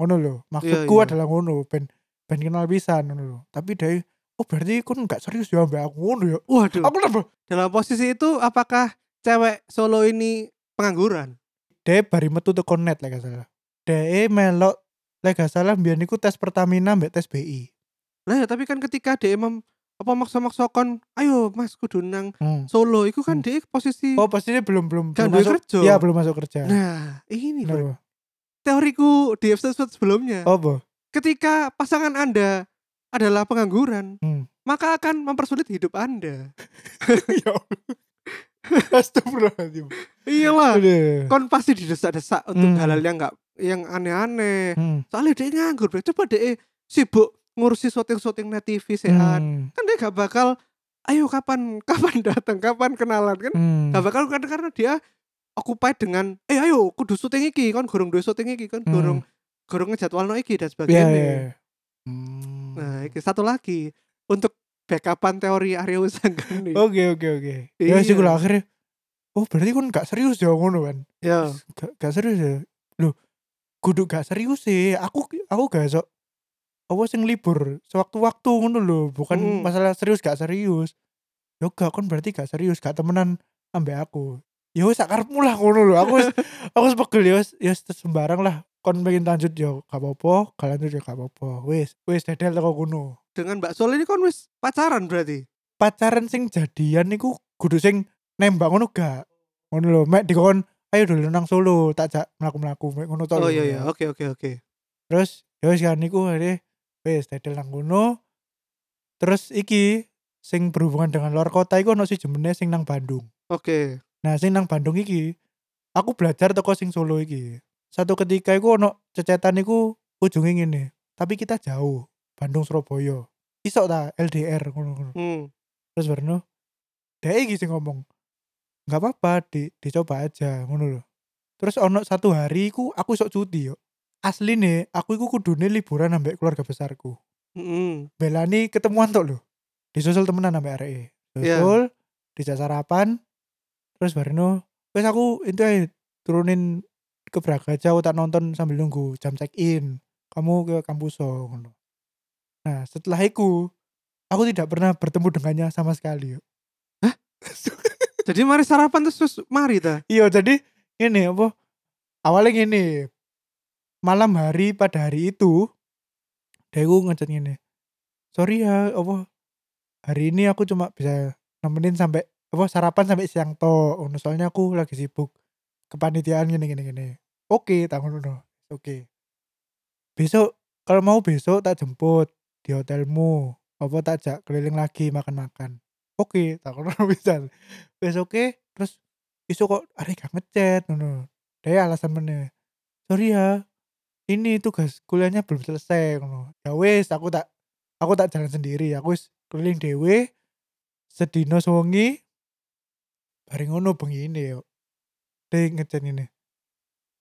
Speaker 2: Ngono lho. Maksudku
Speaker 1: iya.
Speaker 2: adalah ngono, ben ben kenal pisan ngono lho. Tapi dia oh berarti kon gak serius ya ambek aku ngono ya.
Speaker 1: Waduh.
Speaker 2: Aku nambah
Speaker 1: Dalam posisi itu apakah cewek solo ini pengangguran?
Speaker 2: dia bari metu teko net lek salah. Dia melok lek gak salah mbiyen iku tes Pertamina mbek tes BI.
Speaker 1: Lah ya tapi kan ketika dia mem apa maksa-maksa kon, ayo Mas kudu nang
Speaker 2: Hmm.
Speaker 1: solo itu kan
Speaker 2: Hmm.
Speaker 1: dia posisi
Speaker 2: Oh pastinya belum belum belum masuk
Speaker 1: kerja.
Speaker 2: Iya belum masuk kerja.
Speaker 1: Nah, ini bro.
Speaker 2: Kenapa?
Speaker 1: teoriku di episode sebelumnya.
Speaker 2: Apa?
Speaker 1: Ketika pasangan Anda adalah pengangguran,
Speaker 2: Hmm.
Speaker 1: maka akan mempersulit hidup Anda.
Speaker 2: ya Allah. Astagfirullahaladzim.
Speaker 1: Iyalah. Kon pasti didesak-desak untuk
Speaker 2: Hmm.
Speaker 1: hal-hal yang nggak yang aneh-aneh.
Speaker 2: Hmm.
Speaker 1: Soalnya dia nganggur. Coba dia sibuk ngurusi syuting-syuting net TV sehat.
Speaker 2: Hmm.
Speaker 1: Kan dia gak bakal ayo kapan kapan datang, kapan kenalan kan?
Speaker 2: Hmm.
Speaker 1: Gak bakal kan karena dia occupied dengan eh ayo kudu syuting iki kan gorong duwe syuting iki kan
Speaker 2: Hmm.
Speaker 1: gorong gorong ngejadwalno iki dan
Speaker 2: Iya,
Speaker 1: sebagainya.
Speaker 2: iya. Hmm.
Speaker 1: Nah, iki satu lagi untuk backupan teori Arya Usanggani.
Speaker 2: Oke oke oke. Ya sih
Speaker 1: Iya.
Speaker 2: kalau akhirnya Oh berarti kan gak serius ya ngono kan
Speaker 1: Ya,
Speaker 2: gak, gak serius ya Loh Kudu gak serius sih Aku aku gak sok Apa sing libur? Sewaktu-waktu ngono lho Bukan
Speaker 1: Mm.
Speaker 2: masalah serius gak serius. Ya gak kan berarti gak serius Gak temenan ambek aku. Ya wis sakarepmu lah ngono lho. Aku wis Aku wis pegel ya Ya wis sembarang lah. Kon pengen lanjut ya gak apa-apa. Gak lanjut ya gak apa-apa. Wis Wis dedel teko kono.
Speaker 1: Dengan Mbak Sol ini kan wis pacaran berarti.
Speaker 2: pacaran sing jadian niku kudu sing nembak ngono gak? Ngono lho mek dikon ayo dulu nang Solo tak jak mlaku-mlaku mek ngono
Speaker 1: Oh iya iya, oke oke oke.
Speaker 2: terus ya wis kan niku akhirnya wis dadel nang kono. Terus iki sing berhubungan dengan luar kota iku ono si jemene sing nang Bandung.
Speaker 1: Oke.
Speaker 2: nah sing nang Bandung iki aku belajar teko sing Solo iki. Satu ketika iku ono cecetan iku ujungnya ngene tapi kita jauh Bandung Surabaya. Iso ta LDR ngono-ngono
Speaker 1: Hmm.
Speaker 2: terus Warno dia iki sing ngomong. Nggak apa-apa di, dicoba aja ngono loh terus ono satu hari ku aku sok cuti yo asli nih aku iku kudune liburan ambek keluarga besarku.
Speaker 1: Mm-mm.
Speaker 2: belani ketemuan tok loh disusul temenan ambek arek
Speaker 1: Iya.
Speaker 2: susul dijak sarapan terus Warno wes aku itu aja turunin ke Braga jauh tak nonton sambil nunggu jam check in kamu ke kampus so ngono. Nah setelah itu aku tidak pernah bertemu dengannya sama sekali yo.
Speaker 1: Jadi mari sarapan terus, terus mari ta.
Speaker 2: Iya jadi ini apa? Awalnya gini malam hari pada hari itu gue ngechat gini sorry ya apa hari ini aku cuma bisa nemenin sampai apa sarapan sampai siang to soalnya aku lagi sibuk kepanitiaan gini gini gini oke ngono no. oke besok kalau mau besok tak jemput di hotelmu apa tak jak keliling lagi makan-makan. Oke tak ngono bisa. Wes oke terus isu kok ada gak ngechat ngono. Dia alasan mana sorry ya ini tugas kuliahnya belum selesai ngono. Ya wes aku tak aku tak jalan sendiri. Aku wis keliling dewe sedino songi bareng ngono bengi ini yo. Ngechat ini.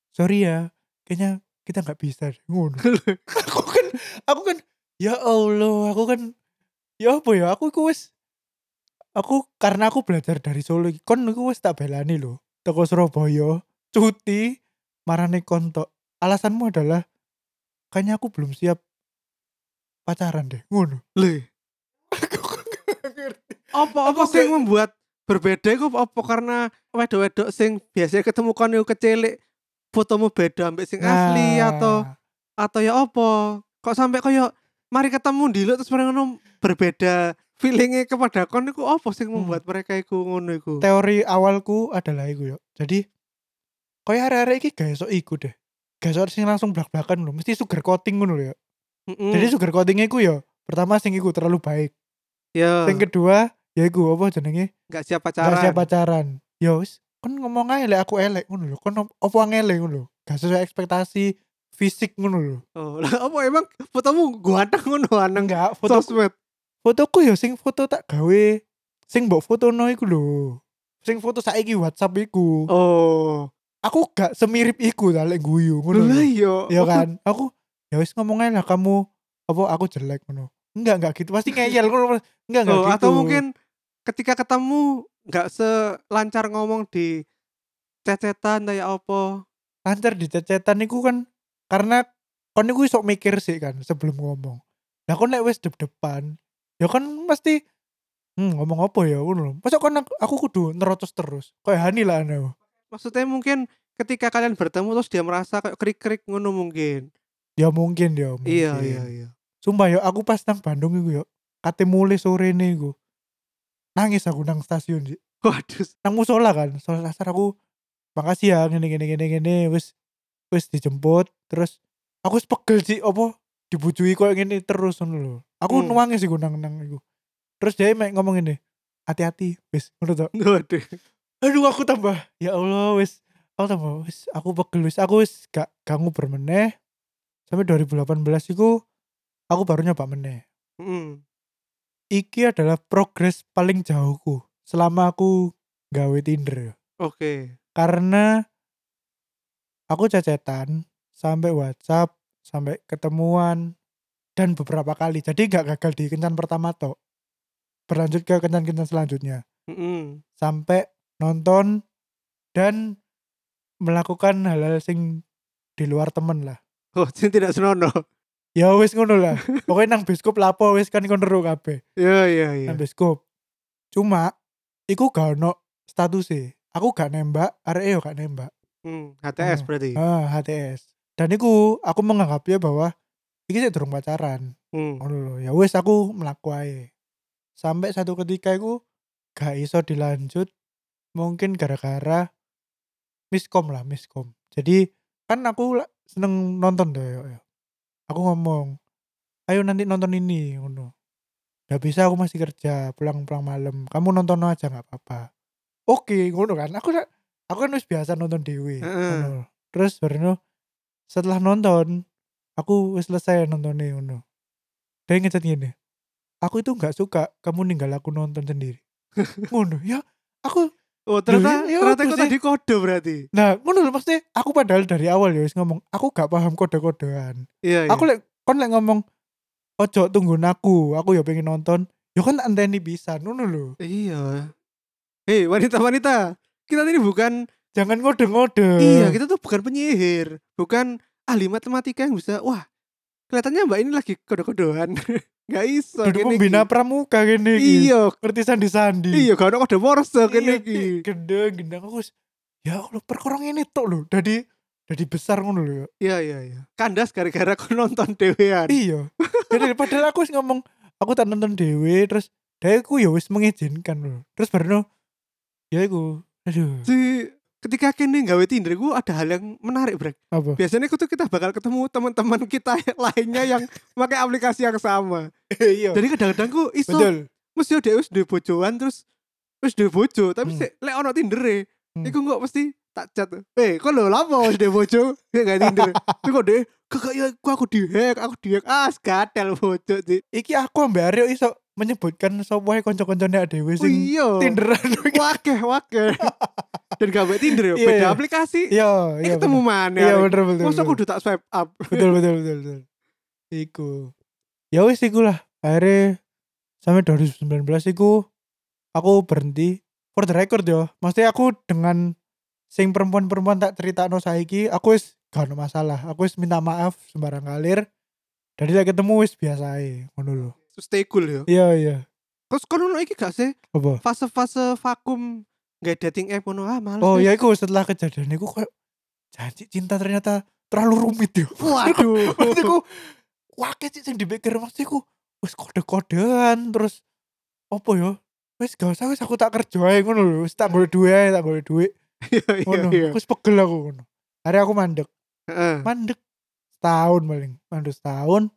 Speaker 2: Sorry ya kayaknya kita nggak bisa deh." ngono. Aku kan aku kan ya Allah aku kan ya apa ya aku iku wis aku karena aku belajar dari Solo kon iku wis tak belani lho teko Surabaya cuti marane kontok alasanmu adalah kayaknya aku belum siap pacaran deh. Ngono.
Speaker 1: Le, apa apa
Speaker 2: gak-
Speaker 1: membuat berbeda iku apa? Karena wedok-wedok sing biasanya ketemu kon iku kecilik fotomu beda ambek sing asli
Speaker 2: Nah,
Speaker 1: atau atau ya apa? Kok sampai koyo mari ketemu dulu terus mereka ngono berbeda feelingnya kepada kon iku apa sing
Speaker 2: Hmm.
Speaker 1: membuat mereka iku ngono iku?
Speaker 2: teori awalku adalah iku yo jadi koyo arek-arek iki gak iku deh gak iso sing langsung blak-blakan lho mesti sugar coating ngono lho ya
Speaker 1: Mm-mm.
Speaker 2: jadi sugar coatingnya iku yo pertama sing iku terlalu baik
Speaker 1: ya
Speaker 2: sing kedua ya iku apa jenenge
Speaker 1: nggak siap
Speaker 2: Gak
Speaker 1: pacaran.
Speaker 2: siap pacaran. Ya wis, kon ngomong aja lek aku elek ngono lho. Kon op- opo ngele ngono lho. Gak sesuai ekspektasi fisik ngono lho.
Speaker 1: Oh, lah apa emang fotomu ganteng ngono aneng
Speaker 2: Enggak, foto
Speaker 1: sosmed.
Speaker 2: fotoku ya sing foto tak gawe sing mbok fotono iku lho. Sing foto saiki WhatsApp iku.
Speaker 1: Oh,
Speaker 2: Aku gak semirip iku ta lek guyu ngono.
Speaker 1: lah
Speaker 2: lho.
Speaker 1: iya.
Speaker 2: Ya kan? Aku ya wis ngomong aja lah kamu apa aku jelek ngono. Enggak, enggak gitu. Pasti ngeyel ngono. Enggak, enggak
Speaker 1: Oh,
Speaker 2: gitu.
Speaker 1: atau mungkin ketika ketemu nggak selancar ngomong di cecetan kayak apa.
Speaker 2: lancar di cecetan iku kan karena kon iku iso mikir sih kan sebelum ngomong. Lah kon nek wis dep-depan, ya kan mesti hmm, ngomong apa ya ngono. Masa kon aku, aku kudu nerocos terus. Kayak Hani lah anu.
Speaker 1: Maksudnya mungkin ketika kalian bertemu terus dia merasa kayak krik-krik ngono mungkin.
Speaker 2: Ya mungkin ya mungkin.
Speaker 1: Iya iya iya.
Speaker 2: Sumpah ya aku pas nang Bandung iku yo kate mulai sore nih iku. Nangis aku nang stasiun sih.
Speaker 1: Waduh.
Speaker 2: Nang musola kan, sholat asar aku makasih ya gini gini gini gini wis wis dijemput terus aku wis pegel sih apa dibujui kok gini terus ngono lho. Aku
Speaker 1: Hmm.
Speaker 2: nuangis iku nang nang iku. Terus dia ngomong ini, hati-hati wis ngono to.
Speaker 1: Waduh.
Speaker 2: Aduh aku tambah ya Allah wis aku tambah wis aku pegel wis aku wis gak ganggu bermeneh sampai 2018 iku aku baru nyoba meneh.
Speaker 1: Mm.
Speaker 2: Iki adalah progres paling jauhku selama aku gawe Tinder.
Speaker 1: Oke.
Speaker 2: Karena aku cecetan sampai WhatsApp, sampai ketemuan dan beberapa kali. Jadi gak gagal di kencan pertama tok. Berlanjut ke kencan-kencan selanjutnya
Speaker 1: Mm-mm.
Speaker 2: sampai nonton dan melakukan hal-hal sing di luar temen lah.
Speaker 1: Oh, sing tidak senono.
Speaker 2: Ya wis ngono lah. Pokoknya nang bioskop lapo wis kan kon ero kabeh.
Speaker 1: Iya iya iya.
Speaker 2: nang bioskop. Cuma iku gak ono statusnya. Aku gak nembak, arek yo gak nembak.
Speaker 1: Hmm, HTS
Speaker 2: Oh.
Speaker 1: berarti.
Speaker 2: Ah, HTS. Dan iku aku menganggapnya bahwa iki sih durung pacaran.
Speaker 1: Hmm.
Speaker 2: Ngono lho. Ya wis aku mlaku ae. Sampai satu ketika iku gak iso dilanjut mungkin gara-gara miskom lah, miskom. Jadi kan aku la- seneng nonton tuh ya. ya. Aku ngomong, ayo nanti nonton ini ngono. Gak bisa aku masih kerja pulang-pulang malam. Kamu nonton aja nggak apa-apa. Oke, ngono kan. Aku aku kan wis biasa nonton dewe.
Speaker 1: Heeh.
Speaker 2: ngono. Terus baru setelah nonton, aku wis selesai nontonnya ngono. Dia ngechat gini. Aku itu nggak suka kamu ninggal aku nonton sendiri. ngono ya. Aku
Speaker 1: Oh, ternyata
Speaker 2: ya
Speaker 1: ternyata itu
Speaker 2: sih?
Speaker 1: tadi kode berarti.
Speaker 2: nah ngono lho maksudnya aku padahal dari awal ya wis ngomong aku gak paham kode-kodean.
Speaker 1: Iya, iya.
Speaker 2: Aku lek kon lek ngomong ojo tungguin aku, aku ya pengen nonton. Ya kan anteni bisa ngono lho.
Speaker 1: Iya. Hei, wanita-wanita. Kita ini bukan
Speaker 2: Jangan ngode-ngode.
Speaker 1: iya, kita tuh bukan penyihir, bukan ahli matematika yang bisa wah, kelihatannya Mbak ini lagi kode-kodean. Gak iso
Speaker 2: Duduk
Speaker 1: kene
Speaker 2: pembina
Speaker 1: iki.
Speaker 2: pramuka gini iki.
Speaker 1: Iya,
Speaker 2: Ngerti sandi-sandi.
Speaker 1: iya gak ono kode Morse kene
Speaker 2: Iya,
Speaker 1: iki.
Speaker 2: Gede, gendang aku Ya Allah, perkara ini tok lho. Jadi jadi besar ngono lho. ya.
Speaker 1: Iya, iya, iya. Kandas gara-gara aku nonton dewean.
Speaker 2: Iya. Jadi padahal aku ngomong aku tak nonton dewe terus dia aku ya wis mengizinkan lho. Terus baru ya aku aduh
Speaker 1: Si ketika kene gawe Tinder gue ada hal yang menarik, Brek.
Speaker 2: apa
Speaker 1: Biasanya itu kita bakal ketemu teman-teman kita lainnya yang pakai aplikasi yang sama.
Speaker 2: iya
Speaker 1: Jadi kadang-kadang ku iso
Speaker 2: betul
Speaker 1: mesti dia wis duwe bojoan terus wis duwe bojo, tapi
Speaker 2: Hmm.
Speaker 1: sik lek ono Tinder e,
Speaker 2: Hmm.
Speaker 1: iku kok mesti tak chat. Eh, kok lho lapo wis duwe bojo? Gak Tinder. Tapi kok deh, kakak ya aku aku dihack, aku dihack. Ah, skatel bojo sih.
Speaker 2: iki aku ambek Aryo iso menyebutkan sapa wae kanca-kancane dhewe
Speaker 1: Oh,
Speaker 2: sing
Speaker 1: iya.
Speaker 2: Tinderan
Speaker 1: Wakeh, wakeh. Dan gak mbak Tinder ya,
Speaker 2: Iya,
Speaker 1: beda
Speaker 2: iya.
Speaker 1: aplikasi.
Speaker 2: iya
Speaker 1: Eh,
Speaker 2: iya
Speaker 1: ketemu
Speaker 2: bener.
Speaker 1: mana?
Speaker 2: iya bener betul
Speaker 1: Masa kudu tak swipe up.
Speaker 2: betul betul betul betul iku ya wis iku lah akhirnya sampai 2019 iku aku berhenti for the record yo maksudnya aku dengan sing perempuan-perempuan tak cerita no saiki aku wis gak ada masalah. Aku wis minta maaf sembarang kalir dari lagi ketemu wis biasa ae ngono lho.
Speaker 1: Stay cool ya.
Speaker 2: iya iya.
Speaker 1: Terus kono ono iki gak sih?
Speaker 2: Apa?
Speaker 1: Fase-fase vakum nggak dating app ngono ah males.
Speaker 2: oh ya iku setelah kejadian iku kayak janji cinta ternyata terlalu rumit yo.
Speaker 1: Waduh.
Speaker 2: maksudku wakil sih sing dipikir maksudku wis kode-kodean terus apa ya wis gak usah wis aku tak kerja ae ngono lho. Wis tak golek duwe ae tak golek duwe.
Speaker 1: Iya iya
Speaker 2: ngono
Speaker 1: iya.
Speaker 2: wis pegel aku ngono. Hari aku mandek
Speaker 1: Heeh.
Speaker 2: mandek setahun paling mandek setahun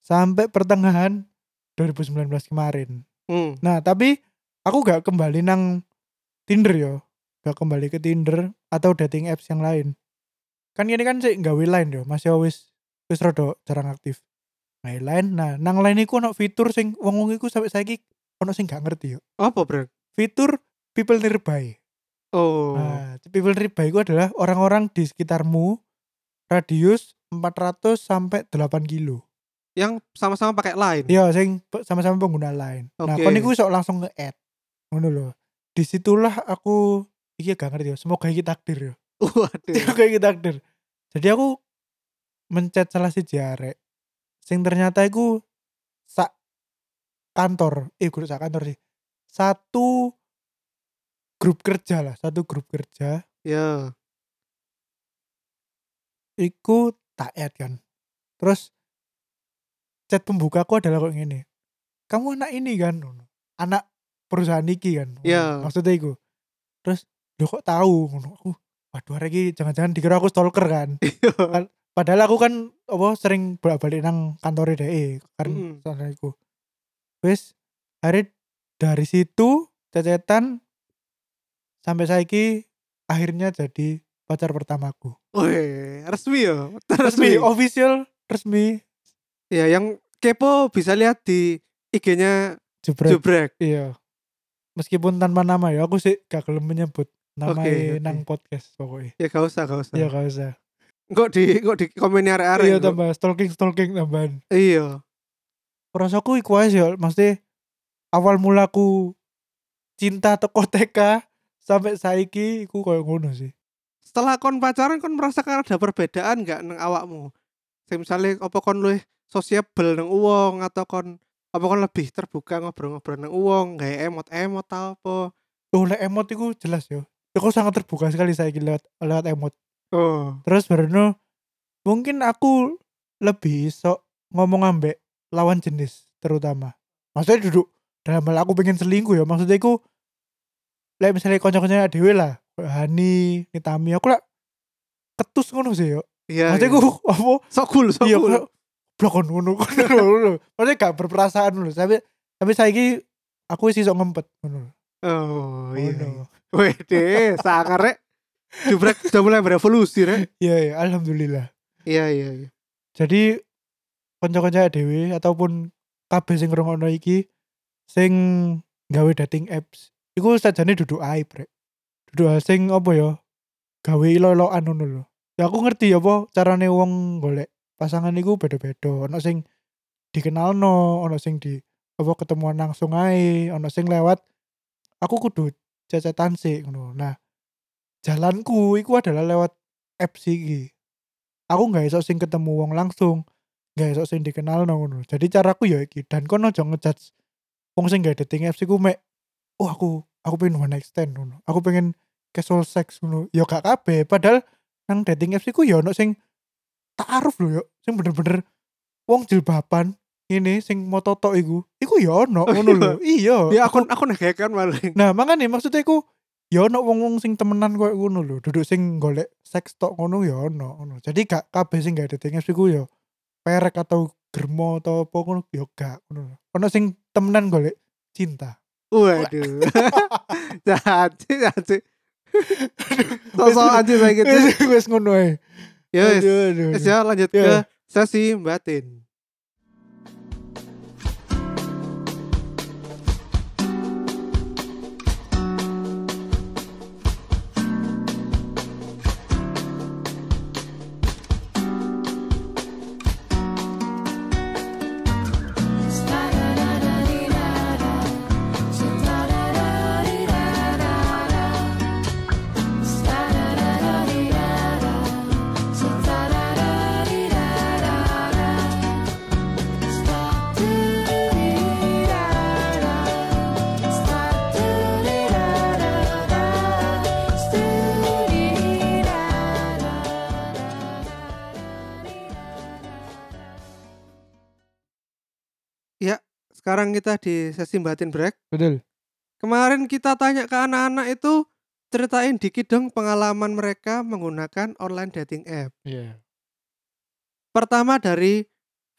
Speaker 2: sampai pertengahan 2019 kemarin
Speaker 1: Hmm.
Speaker 2: nah tapi aku gak kembali nang Tinder yo gak kembali ke Tinder atau dating apps yang lain kan ini kan sih gawe line yo masih wis wis rada jarang aktif nah line nah nang line iku ono fitur sing wong wong iku sampai saiki ono sing gak ngerti yo
Speaker 1: Apa, Bro?
Speaker 2: fitur people nearby
Speaker 1: Oh.
Speaker 2: nah people nearby itu adalah orang-orang di sekitarmu radius 400 sampai 8 kilo
Speaker 1: Yang sama-sama pakai line.
Speaker 2: Iya, sing sama-sama pengguna lain. Nah,
Speaker 1: Oke.
Speaker 2: kon iku iso langsung nge-add. Ngono lho. Di situlah aku iki gak ngerti ya semoga iki takdir ya
Speaker 1: Waduh.
Speaker 2: semoga iki takdir jadi aku mencet salah si arek sing ternyata iku sak kantor eh kudu sak kantor sih satu grup kerja lah satu grup kerja
Speaker 1: Ya.
Speaker 2: Iku tak add kan. Terus chat pembukaku adalah kok gini kamu anak ini kan? Anak perusahaan iki kan?
Speaker 1: Iya.
Speaker 2: maksudnya iku. Terus lo kok tahu? Ngono. Aku waduh ini jangan-jangan dikira aku stalker kan? Padahal aku kan apa sering bolak-balik nang kantor DE kan sana iku. Wis hari dari situ cecetan sampai saiki akhirnya jadi pacar pertamaku
Speaker 1: Wih, resmi ya.
Speaker 2: resmi official resmi
Speaker 1: Ya, yang kepo bisa lihat di IG-nya
Speaker 2: jebrek
Speaker 1: Jubrek.
Speaker 2: iya meskipun tanpa nama ya aku sih gak gelem menyebut nama
Speaker 1: Oke, oke.
Speaker 2: nang podcast pokoknya
Speaker 1: Ya gak usah, gak usah.
Speaker 2: iya gak usah
Speaker 1: Kok di kok di komen arek-arek.
Speaker 2: iya tambah stalking stalking tambahan
Speaker 1: Iya.
Speaker 2: rasaku iku aja ya maksudnya awal mulaku cinta teko TK sampai saiki iku koyo ngono sih
Speaker 1: Setelah kon pacaran kon merasakan ada perbedaan gak nang awakmu? Kayak misalnya apa kon luwih sociable nang uang atau kon apa kon lebih terbuka ngobrol-ngobrol nang uang kayak emot-emot tau apa.
Speaker 2: oh lek emot iku jelas ya aku sangat terbuka sekali saiki lewat lewat emot
Speaker 1: Oh.
Speaker 2: terus baru mungkin aku lebih iso ngomong ambek lawan jenis terutama maksudnya duduk dalam hal aku pengen selingkuh ya maksudnya aku lek misalnya konco-konconya dewe lah Hani Nitami aku lah ketus ngono sih yo
Speaker 1: Iya.
Speaker 2: maksudnya
Speaker 1: iya.
Speaker 2: aku apa
Speaker 1: sok cool, sok
Speaker 2: iya
Speaker 1: cool.
Speaker 2: blokon ngono ngono maksudnya gak berperasaan loh tapi tapi saiki aku sih sok ngempet ngono
Speaker 1: Oh, iya.
Speaker 2: ngono
Speaker 1: Wede, sangar rek. Jubrek sudah mulai berevolusi rek.
Speaker 2: iya iya alhamdulillah
Speaker 1: Iya, iya, iya.
Speaker 2: jadi kanca-kanca dhewe ataupun kabeh sing ngrungokno iki sing gawe dating apps iku sajane duduk aib rek hal sing apa ya? Gawe ilo-iloan ngono lho. Ya aku ngerti apa carane wong golek pasangan iku beda-beda. Ono sing dikenalno ono sing di apa ketemuan langsung ae ono sing lewat aku kudu cecetan sih ngono. Nah jalanku iku adalah lewat apps iki. Aku nggak esok sing ketemu wong langsung nggak esok sing dikenal ngono. Jadi caraku ya iki dan kono aja ngejudge wong sing gak dating apps iku mek oh aku aku pengen one night stand ngono. Aku pengen casual sex ngono ya gak kabeh padahal nang dating apps iku ya ono sing taaruf lho yo sing bener-bener wong jilbaban ini sing mau toto iku iku ya ono
Speaker 1: Oh,
Speaker 2: ngono lho iya
Speaker 1: Ya akun akun kan maling.
Speaker 2: Nah, makanya maksudnya iku ya ono wong-wong sing temenan koyo ngono lho, duduk sing golek seks tok ngono ya ono ngono. Jadi gak kabeh sing gak dating apps iku ya perek atau germo atau apa ngono ya gak ngono. Ono sing temenan golek cinta.
Speaker 1: Waduh. Jahat jahat sih. Sosok aja kayak gitu.
Speaker 2: Wis ngono ae.
Speaker 1: Ya
Speaker 2: aduh,
Speaker 1: Wis
Speaker 2: aduh.
Speaker 1: ya lanjut
Speaker 2: Ya.
Speaker 1: ke sesi batin. Sekarang kita di sesi batin break.
Speaker 2: Betul.
Speaker 1: Kemarin kita tanya ke anak-anak itu ceritain dikit dong pengalaman mereka menggunakan online dating app.
Speaker 2: Iya.
Speaker 1: Pertama dari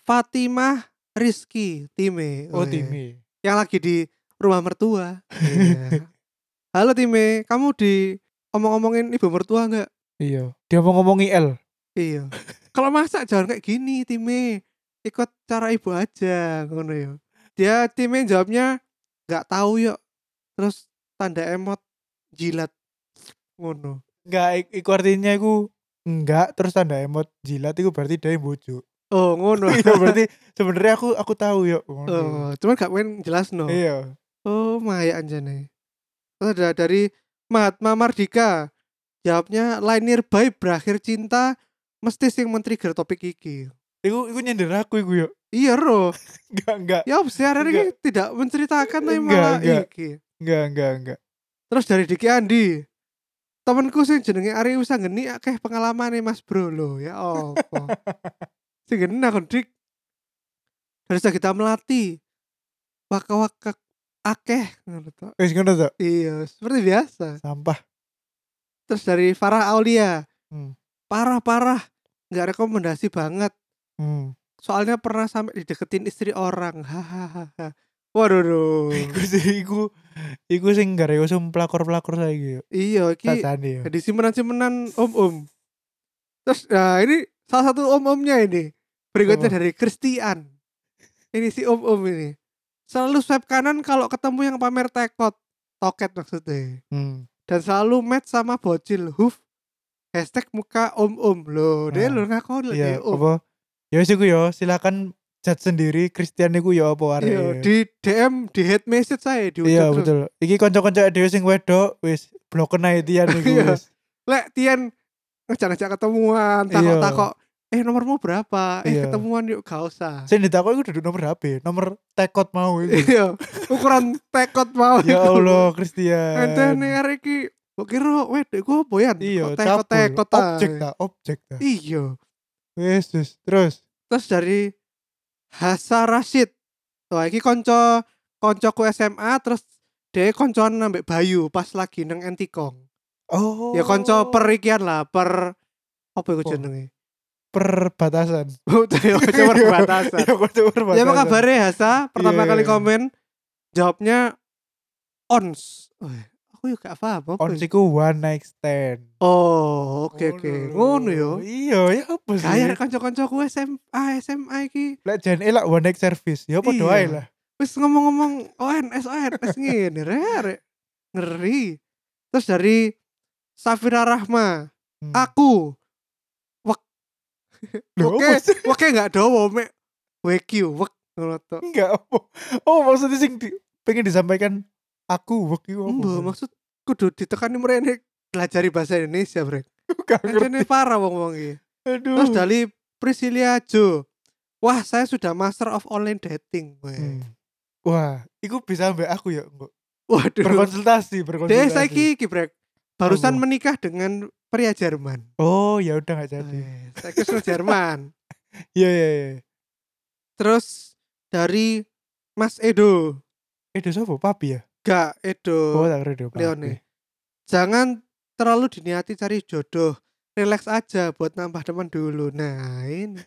Speaker 1: Fatimah Rizky Time.
Speaker 2: Oh, Timi.
Speaker 1: Yang lagi di rumah mertua. Iya. Halo Time, kamu di omong-omongin ibu mertua nggak?
Speaker 2: Iya. Dia mau ngomongi L.
Speaker 1: Iya. Kalau masak jangan kayak gini, Time. Ikut cara ibu aja, ngono ya. Dia Time jawabnya nggak tahu yuk. Terus tanda emot jilat, ngono.
Speaker 2: Enggak, ik- iku artinya iku enggak terus tanda emot jilat iku berarti dia bojo.
Speaker 1: Oh, ngono.
Speaker 2: Iya berarti sebenarnya aku aku tahu yo. ngono.
Speaker 1: oh, cuman gak pengen jelas no.
Speaker 2: Iya.
Speaker 1: Oh, maya anjane. Terus ada dari Mahatma Mardika. Jawabnya line nearby berakhir cinta mesti sing men-trigger topik iki.
Speaker 2: Iku iku nyender aku iku yo.
Speaker 1: Iya ro.
Speaker 2: Enggak enggak
Speaker 1: Ya apa sih hari ini
Speaker 2: Enggak.
Speaker 1: tidak menceritakan tapi
Speaker 2: Enggak,
Speaker 1: malah
Speaker 2: enggak.
Speaker 1: iki.
Speaker 2: enggak enggak enggak.
Speaker 1: Terus dari Diki Andi. Temenku sing jenenge Ari Usa geni akeh pengalaman Mas Bro lo ya apa. sing geni aku Dik. Dari kita melati. Waka-waka akeh ngono to.
Speaker 2: Wis ngono to.
Speaker 1: Iya, seperti biasa.
Speaker 2: Sampah.
Speaker 1: Terus dari Farah Aulia.
Speaker 2: Hmm.
Speaker 1: Parah-parah. Nggak rekomendasi banget.
Speaker 2: Hmm.
Speaker 1: Soalnya pernah sampai dideketin istri orang. Hahaha. Waduh. duh.
Speaker 2: Iku sih iku iku sing gak usum pelakor-pelakor saiki yo.
Speaker 1: Iya, iki
Speaker 2: Sasane yo.
Speaker 1: jadi simenan-simenan om-om. Terus nah ini salah satu om-omnya ini. Berikutnya dari Christian. Ini si om-om ini. Selalu swipe kanan kalau ketemu yang pamer tekot. Toket maksudnya.
Speaker 2: Hmm.
Speaker 1: Dan selalu match sama bocil. Huf. Hashtag muka om-om. Loh, dia
Speaker 2: Ah,
Speaker 1: lo ngakon lagi
Speaker 2: Iya,
Speaker 1: om.
Speaker 2: apa? Ya wis iku yo, silakan chat sendiri Christian iku yo apa arek.
Speaker 1: Iya, di DM, di head message saya. Di
Speaker 2: Iya betul. Iki kanca-kanca dhewe sing wedok wis bloken ae tian iku
Speaker 1: Iya.
Speaker 2: wis.
Speaker 1: Lek Tian ngejak-ngejak ketemuan.
Speaker 2: Iya.
Speaker 1: Takok-takok. Eh nomormu berapa? Eh
Speaker 2: Iya.
Speaker 1: ketemuan yuk gak usah.
Speaker 2: Sing ditakok iku duduk nomor HP, nomor tekot mau iku.
Speaker 1: iya ukuran tekot mau
Speaker 2: ya. Allah Christian.
Speaker 1: ente nih iki kok kira wedek gua apa ya
Speaker 2: Iya,
Speaker 1: tekot tekot
Speaker 2: objek ta, objek ta.
Speaker 1: iya
Speaker 2: Wis. terus.
Speaker 1: terus dari Hasa Rashid wah iki konco koncoku SMA terus dia koncoan nambah Bayu pas lagi neng Entikong
Speaker 2: Oh.
Speaker 1: ya konco perikian lah per apa iku
Speaker 2: Oh.
Speaker 1: jenenge
Speaker 2: perbatasan.
Speaker 1: ya konco perbatasan
Speaker 2: Ya konco perbatasan.
Speaker 1: ya apa kabarnya Hasa pertama
Speaker 2: Iya,
Speaker 1: kali
Speaker 2: iya.
Speaker 1: komen jawabnya ons Wah, aku juga gak paham apa
Speaker 2: On
Speaker 1: ya.
Speaker 2: one night stand.
Speaker 1: Oh, oke oke. Ngono yo.
Speaker 2: Iya, ya apa sih?
Speaker 1: Kayak kanca-kancaku SMA SMA iki
Speaker 2: Lek jan elak one night service, ya padha
Speaker 1: Iya.
Speaker 2: ae lah.
Speaker 1: wis ngomong-ngomong ONS ONS ngene rek rek. Ngeri. Terus dari Safira Rahma,
Speaker 2: Hmm.
Speaker 1: aku
Speaker 2: Loh,
Speaker 1: oke,
Speaker 2: apa
Speaker 1: oke enggak dawa mek WQ wek ngono.
Speaker 2: Enggak apa. Oh, maksudnya sing di, pengen disampaikan aku wek iku apa?
Speaker 1: Maksud kudu ditekani mrene belajari bahasa Indonesia, Brek.
Speaker 2: Ngerti.
Speaker 1: parah wong-wong iki.
Speaker 2: Aduh.
Speaker 1: Terus dari Priscilia Jo. Wah, saya sudah master of online dating.
Speaker 2: Hmm. Wah, iku bisa ambek aku ya, Mbok.
Speaker 1: Waduh.
Speaker 2: Berkonsultasi, berkonsultasi.
Speaker 1: saiki iki brek. Barusan
Speaker 2: Apa?
Speaker 1: menikah dengan pria Jerman.
Speaker 2: Oh, ya udah gak jadi.
Speaker 1: Eh, Saiki wis Jerman.
Speaker 2: Iya, iya, iya.
Speaker 1: Terus dari Mas Edo.
Speaker 2: Dia siapa? Papi ya?
Speaker 1: Gak Edo.
Speaker 2: Oh, tak.
Speaker 1: Leone. Jangan terlalu diniati cari jodoh. Relax aja buat nambah teman dulu. Nah, ini.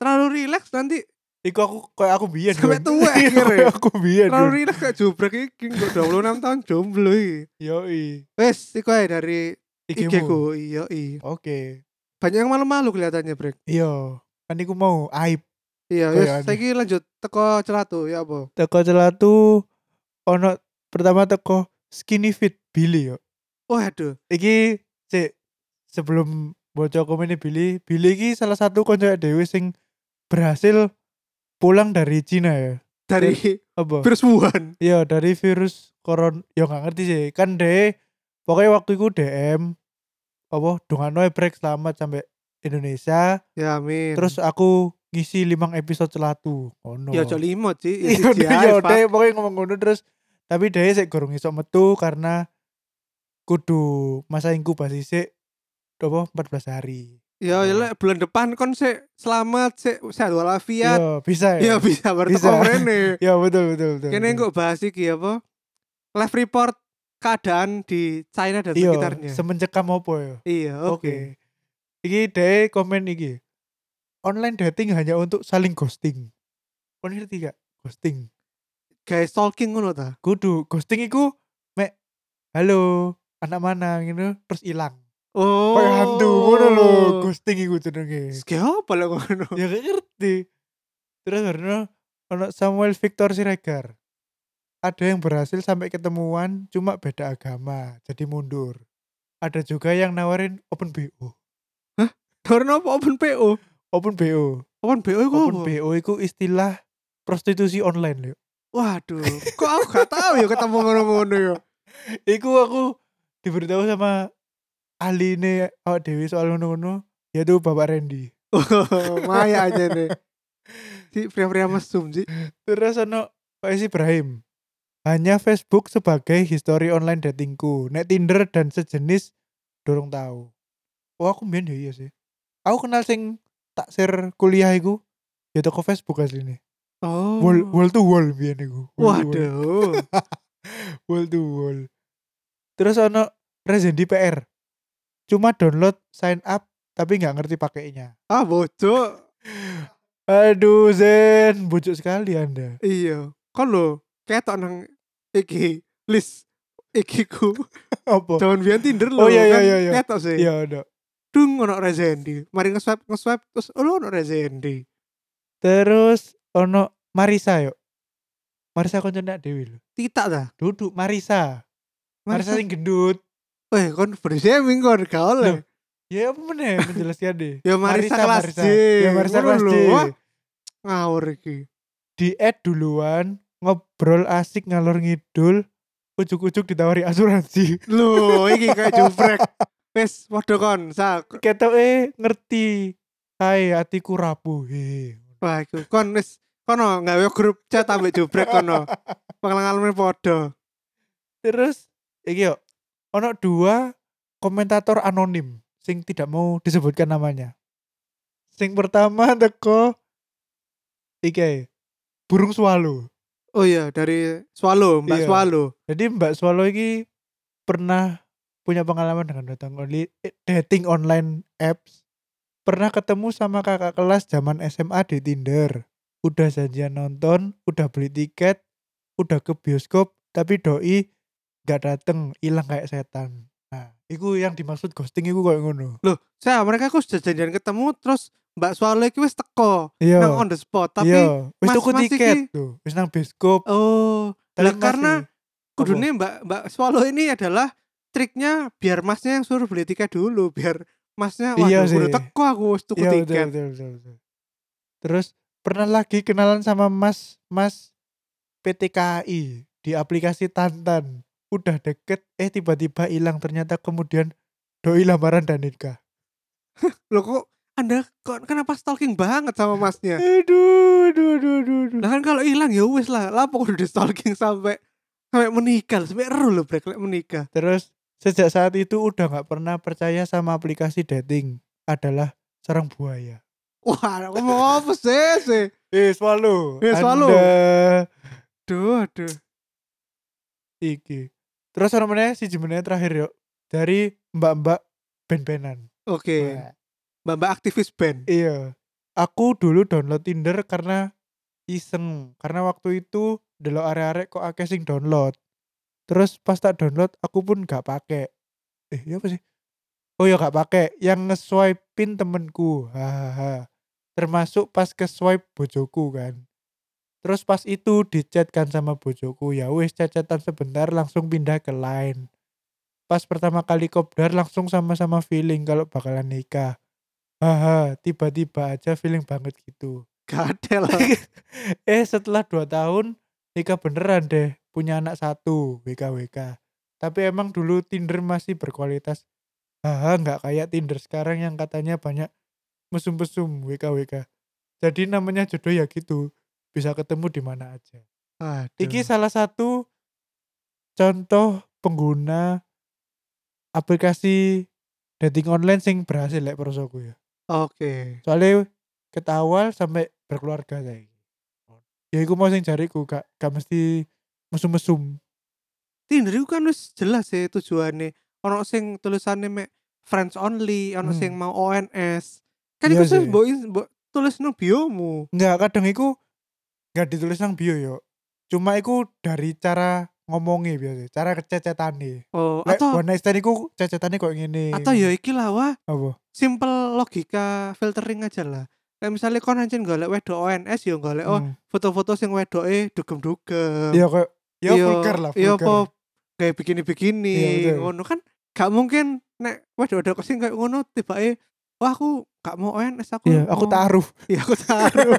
Speaker 1: Terlalu relax nanti
Speaker 2: Iku aku kayak aku biyen.
Speaker 1: Sampai tua
Speaker 2: Iya,
Speaker 1: akhirnya.
Speaker 2: kayak aku biyen.
Speaker 1: terlalu relax kayak jubrek iki kok 26 tahun jomblo iki.
Speaker 2: Yoi.
Speaker 1: Wes, iku ae dari. IG ku. Iya, iya.
Speaker 2: Oke.
Speaker 1: Banyak yang malu-malu kelihatannya, Brek.
Speaker 2: Iya. Kan iku mau aib.
Speaker 1: Iya,
Speaker 2: Oh,
Speaker 1: wes
Speaker 2: iya, aneh.
Speaker 1: saiki lanjut teko celatu ya apa?
Speaker 2: Teko celatu ono pertama teko skinny fit Billy yo.
Speaker 1: Waduh.
Speaker 2: Iki cek sebelum bocah komen Billy, Billy iki salah satu konco dewe sing berhasil pulang dari Cina ya.
Speaker 1: Dari
Speaker 2: Apa?
Speaker 1: virus Wuhan.
Speaker 2: Iya dari virus koron ya nggak ngerti sih kan deh pokoknya waktu itu DM apa dengan break selamat sampai Indonesia
Speaker 1: Ya amin.
Speaker 2: terus aku ngisi limang episode celatu oh no
Speaker 1: ya aja limot sih. Ya
Speaker 2: iya ya deh pokoknya ngomong ngono terus tapi deh sik gorong iso metu karena kudu masa inkubasi sik apa 14 hari
Speaker 1: Ya ya lek bulan depan kon sik selamat sik sehat walafiat.
Speaker 2: Iya bisa
Speaker 1: Ya
Speaker 2: ya
Speaker 1: bisa
Speaker 2: Bisa.
Speaker 1: rene.
Speaker 2: ya betul betul betul
Speaker 1: Kene kok bahas iki apa? Live report keadaan di China dan
Speaker 2: iya
Speaker 1: sekitarnya.
Speaker 2: semencekam apa ya
Speaker 1: Iya,
Speaker 2: Oke.
Speaker 1: oke.
Speaker 2: Iki deh komen iki. Online dating hanya untuk saling ghosting. Kau ngerti gak? Ghosting.
Speaker 1: Guys stalking ngono ta?
Speaker 2: Kudu ghosting iku mek halo, anak mana gitu terus hilang.
Speaker 1: Oh.
Speaker 2: Kayak hantu ngono lho, ghosting iku jenenge.
Speaker 1: Ski apa lah ngono?
Speaker 2: ya gak ngerti. Terus karena ono Samuel Victor Siregar. Ada yang berhasil sampai ketemuan cuma beda agama, jadi mundur. Ada juga yang nawarin open BO.
Speaker 1: Karena apa open PO?
Speaker 2: Open BO.
Speaker 1: Open PO iku
Speaker 2: Open
Speaker 1: apa?
Speaker 2: BO itu istilah prostitusi online lho.
Speaker 1: Waduh, kok aku gak tahu ya ketemu ngono-ngono ya.
Speaker 2: Iku aku diberitahu sama ahli ini awak dewi soal ngono-ngono yaitu Bapak Randy.
Speaker 1: Maya aja nih. Si pria-pria mesum sih.
Speaker 2: Terus ono Pak Ibrahim. Hanya Facebook sebagai history online datingku. Nek Tinder dan sejenis dorong tahu. Oh aku mbien ya iya sih. Aku kenal sing taksir kuliah iku ya toko Facebook asline.
Speaker 1: Oh.
Speaker 2: Wall wall to wall to wall.
Speaker 1: Waduh.
Speaker 2: wall to wall. Terus ono Rezendi PR. Cuma download sign up tapi nggak ngerti pakainya.
Speaker 1: ah bocok.
Speaker 2: Aduh Zen, bujuk sekali Anda.
Speaker 1: Iya. Lo ketok nang iki list iki ku.
Speaker 2: Apa?
Speaker 1: Jaman biyen Tinder lo
Speaker 2: Oh, iya, iya,
Speaker 1: kan
Speaker 2: iya, iya.
Speaker 1: Ketok sih.
Speaker 2: Iya, ada.
Speaker 1: Dung ono Rezendi. Mari nge-swipe nge-swipe terus oh ono Rezendi.
Speaker 2: Terus ono Marisa yuk. Marisa koncone nak Dewi lho.
Speaker 1: Tidak dah.
Speaker 2: Duduk Marisa. Marisa
Speaker 1: Marisa
Speaker 2: sing gendut.
Speaker 1: Eh kon body shaming kon gak oleh.
Speaker 2: Ya apa meneh menjelaskan deh.
Speaker 1: Ya Marisa, kelas J.
Speaker 2: Ya Marisa kelas J.
Speaker 1: Ngawur iki.
Speaker 2: Di add duluan, ngobrol asik ngalor ngidul, ujuk-ujuk ditawari asuransi.
Speaker 1: Lho, iki kayak jubrek. Wes padha kon, sak.
Speaker 2: Ketok eh ngerti. Hai hatiku rapuh.
Speaker 1: Wah, iku kon wis kono gawe grup chat ambek jubrek kono. Pengalaman padha.
Speaker 2: Terus iki yo ono dua komentator anonim sing tidak mau disebutkan namanya. Sing pertama teko iki burung swallow.
Speaker 1: Oh iya, dari Swallow, Mbak
Speaker 2: Iya.
Speaker 1: Swallow.
Speaker 2: Jadi Mbak Swallow ini pernah punya pengalaman dengan eh, dating online apps. Pernah ketemu sama kakak kelas zaman SMA di Tinder. Udah janjian nonton, udah beli tiket, udah ke bioskop, tapi doi gak dateng, hilang kayak setan. Nah, itu yang dimaksud ghosting itu kayak ngono.
Speaker 1: Loh, saya mereka aku sudah janjian ketemu terus Mbak Swallow iki wis teko
Speaker 2: Iya.
Speaker 1: nang on the spot, tapi
Speaker 2: iya, wis
Speaker 1: mas-
Speaker 2: tuku tiket tuh, wis nang bioskop.
Speaker 1: oh, lah karena kudune Mbak Mbak Swallow ini adalah triknya biar masnya yang suruh beli tiket dulu biar masnya
Speaker 2: Iya
Speaker 1: waduh udah
Speaker 2: sih.
Speaker 1: teko aku wis tuku
Speaker 2: Iya betul,
Speaker 1: tiket.
Speaker 2: betul, betul, betul. Terus pernah lagi kenalan sama Mas Mas PTKI di aplikasi Tantan. Udah deket, eh tiba-tiba hilang ternyata kemudian doi lamaran dan nikah.
Speaker 1: Loh kok Anda kok kenapa stalking banget sama masnya?
Speaker 2: Aduh, aduh, aduh, aduh, aduh.
Speaker 1: Lah kan kalau hilang ya wis lah. Kok udah di stalking sampai sampai menikah, sampai ero loh brek menikah.
Speaker 2: Terus sejak saat itu udah nggak pernah percaya sama aplikasi dating adalah sarang buaya.
Speaker 1: Wah, ngomong apa sih sih?
Speaker 2: Eh, swallow.
Speaker 1: Eh, swallow.
Speaker 2: Anda
Speaker 1: Duh, aduh.
Speaker 2: iki. Terus orang mana si jemennya terakhir yuk dari mbak-mbak ben-benan.
Speaker 1: Oke.
Speaker 2: Wah.
Speaker 1: Mbak-mbak aktivis band.
Speaker 2: Iya. Aku dulu download Tinder karena iseng. Karena waktu itu delok arek-arek kok akeh sing download. Terus pas tak download aku pun gak pakai. Eh, iya apa sih? Oh ya gak pakai. Yang nge-swipe-in temenku. Hahaha. Termasuk pas ke swipe bojoku kan. Terus pas itu dichatkan sama bojoku, ya wis chat-chatan sebentar langsung pindah ke line. Pas pertama kali kopdar langsung sama-sama feeling kalau bakalan nikah. Haha, tiba-tiba aja feeling banget gitu.
Speaker 1: Lah.
Speaker 2: eh setelah 2 tahun nikah beneran deh, punya anak satu, WKWK. Tapi emang dulu Tinder masih berkualitas. Haha, nggak kayak Tinder sekarang yang katanya banyak mesum-mesum WKWK. Jadi namanya jodoh ya gitu, bisa ketemu di mana aja.
Speaker 1: Aduh.
Speaker 2: Iki salah satu contoh pengguna aplikasi dating online sing berhasil lek prosoku ya.
Speaker 1: Oke.
Speaker 2: Soalnya ketawal sampai berkeluarga saya. Ya iku mau sing jariku gak gak mesti mesum-mesum.
Speaker 1: Tinder itu kan wis jelas sih tujuannya. Ono sing tulisannya mek friends only, ono
Speaker 2: Hmm.
Speaker 1: sing mau ONS. Kan
Speaker 2: Iya
Speaker 1: itu mbok mbok tulis nang biomu.
Speaker 2: Enggak, kadang iku gak ditulis nang bio yo. Cuma iku dari cara ngomongnya biasa, cara kececetane.
Speaker 1: Oh,
Speaker 2: Lek
Speaker 1: atau
Speaker 2: night stand iku cecetane kok ngene.
Speaker 1: atau ya iki lah wah
Speaker 2: apa?
Speaker 1: simple logika filtering aja lah. Kayak misalnya kon anjen golek wedok ONS ya golek oh
Speaker 2: Hmm.
Speaker 1: foto-foto sing wedoke dugem-dugem.
Speaker 2: Iya kok ya
Speaker 1: Iya,
Speaker 2: vulgar lah,
Speaker 1: Iya apa kayak begini-begini
Speaker 2: Iya,
Speaker 1: ngono kan gak mungkin nek wedok-wedok sing kayak ngono tiba wah aku gak mau ONS aku
Speaker 2: Iya, aku taruh.
Speaker 1: Iya aku taruh.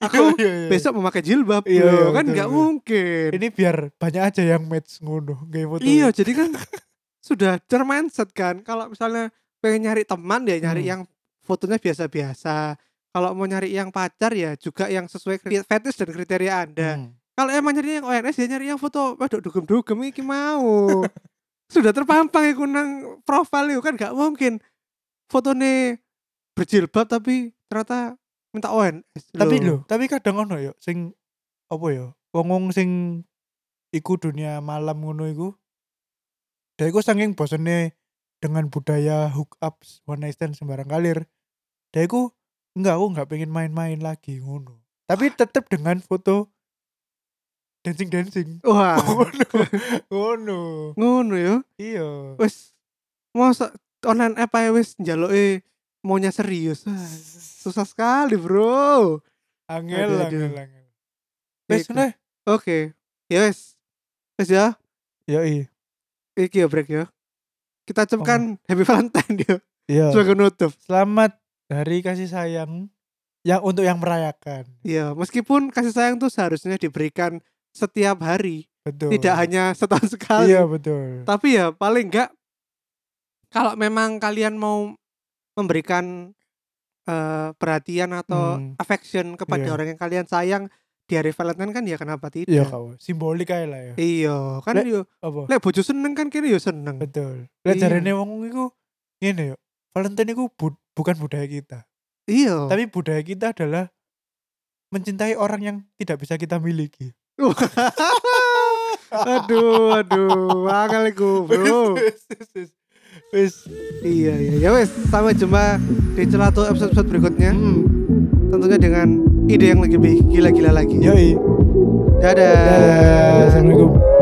Speaker 1: Aku
Speaker 2: Iya, iya, iya.
Speaker 1: besok memakai jilbab
Speaker 2: Iya, iya,
Speaker 1: kan nggak mungkin.
Speaker 2: Ini biar banyak aja yang match ngono,
Speaker 1: iya jadi kan sudah termindset kan. Kalau misalnya pengen nyari teman ya nyari
Speaker 2: Hmm.
Speaker 1: yang fotonya biasa-biasa. Kalau mau nyari yang pacar ya juga yang sesuai fetish dan kriteria anda.
Speaker 2: Hmm.
Speaker 1: kalau emang nyari yang ONS ya nyari yang foto waduh dugem-dugem iki mau. Sudah terpampang iku nang profil itu kan gak mungkin fotone berjilbab tapi ternyata minta ONS
Speaker 2: Tapi lho, tapi kadang ono yo sing apa yo? Wong-wong sing iku dunia malam ngono iku. Dia iku saking bosene dengan budaya hook up one night stand sembarang kalir. Dia iku enggak aku enggak pengen main-main lagi ngono. Tapi tetep dengan foto dancing dancing.
Speaker 1: wah
Speaker 2: ngono. ngono.
Speaker 1: ngono ya
Speaker 2: Iya.
Speaker 1: wis masa online app ae wis njaluke maunya serius susah sekali bro
Speaker 2: Angel,
Speaker 1: Aduh,
Speaker 2: angel, angel. Wes
Speaker 1: oke ya wis wis ya
Speaker 2: yo iya.
Speaker 1: iki ya break ya kita ucapkan happy valentine ya
Speaker 2: Iya.
Speaker 1: sebagai nutup
Speaker 2: Selamat hari kasih sayang yang untuk yang merayakan.
Speaker 1: Iya, meskipun kasih sayang tuh seharusnya diberikan setiap hari,
Speaker 2: Betul.
Speaker 1: tidak hanya setahun sekali.
Speaker 2: Iya betul.
Speaker 1: Tapi ya paling enggak kalau memang kalian mau memberikan eh, perhatian atau
Speaker 2: Hmm.
Speaker 1: affection kepada
Speaker 2: Iya.
Speaker 1: orang yang kalian sayang di hari Valentine kan ya kenapa tidak?
Speaker 2: Iya kau simbolik aja lah ya.
Speaker 1: Iya, kan
Speaker 2: Lek-
Speaker 1: yo
Speaker 2: Apa?
Speaker 1: lek bojo seneng kan kene yo seneng.
Speaker 2: Betul. Lah
Speaker 1: Iya.
Speaker 2: jarene wong iku ngene yo. Valentine iku bu- bukan budaya kita.
Speaker 1: Iya.
Speaker 2: Tapi budaya kita adalah mencintai orang yang tidak bisa kita miliki.
Speaker 1: aduh, aduh, angel iku, Bro.
Speaker 2: Wis, wis, wis. Wis.
Speaker 1: iya, iya. Ya wes, sampai jumpa di celatu episode-episode berikutnya.
Speaker 2: Hmm.
Speaker 1: Tentunya dengan ide yang lebih gila-gila lagi.
Speaker 2: Yoi.
Speaker 1: Dadah.
Speaker 2: Dadah. Assalamualaikum.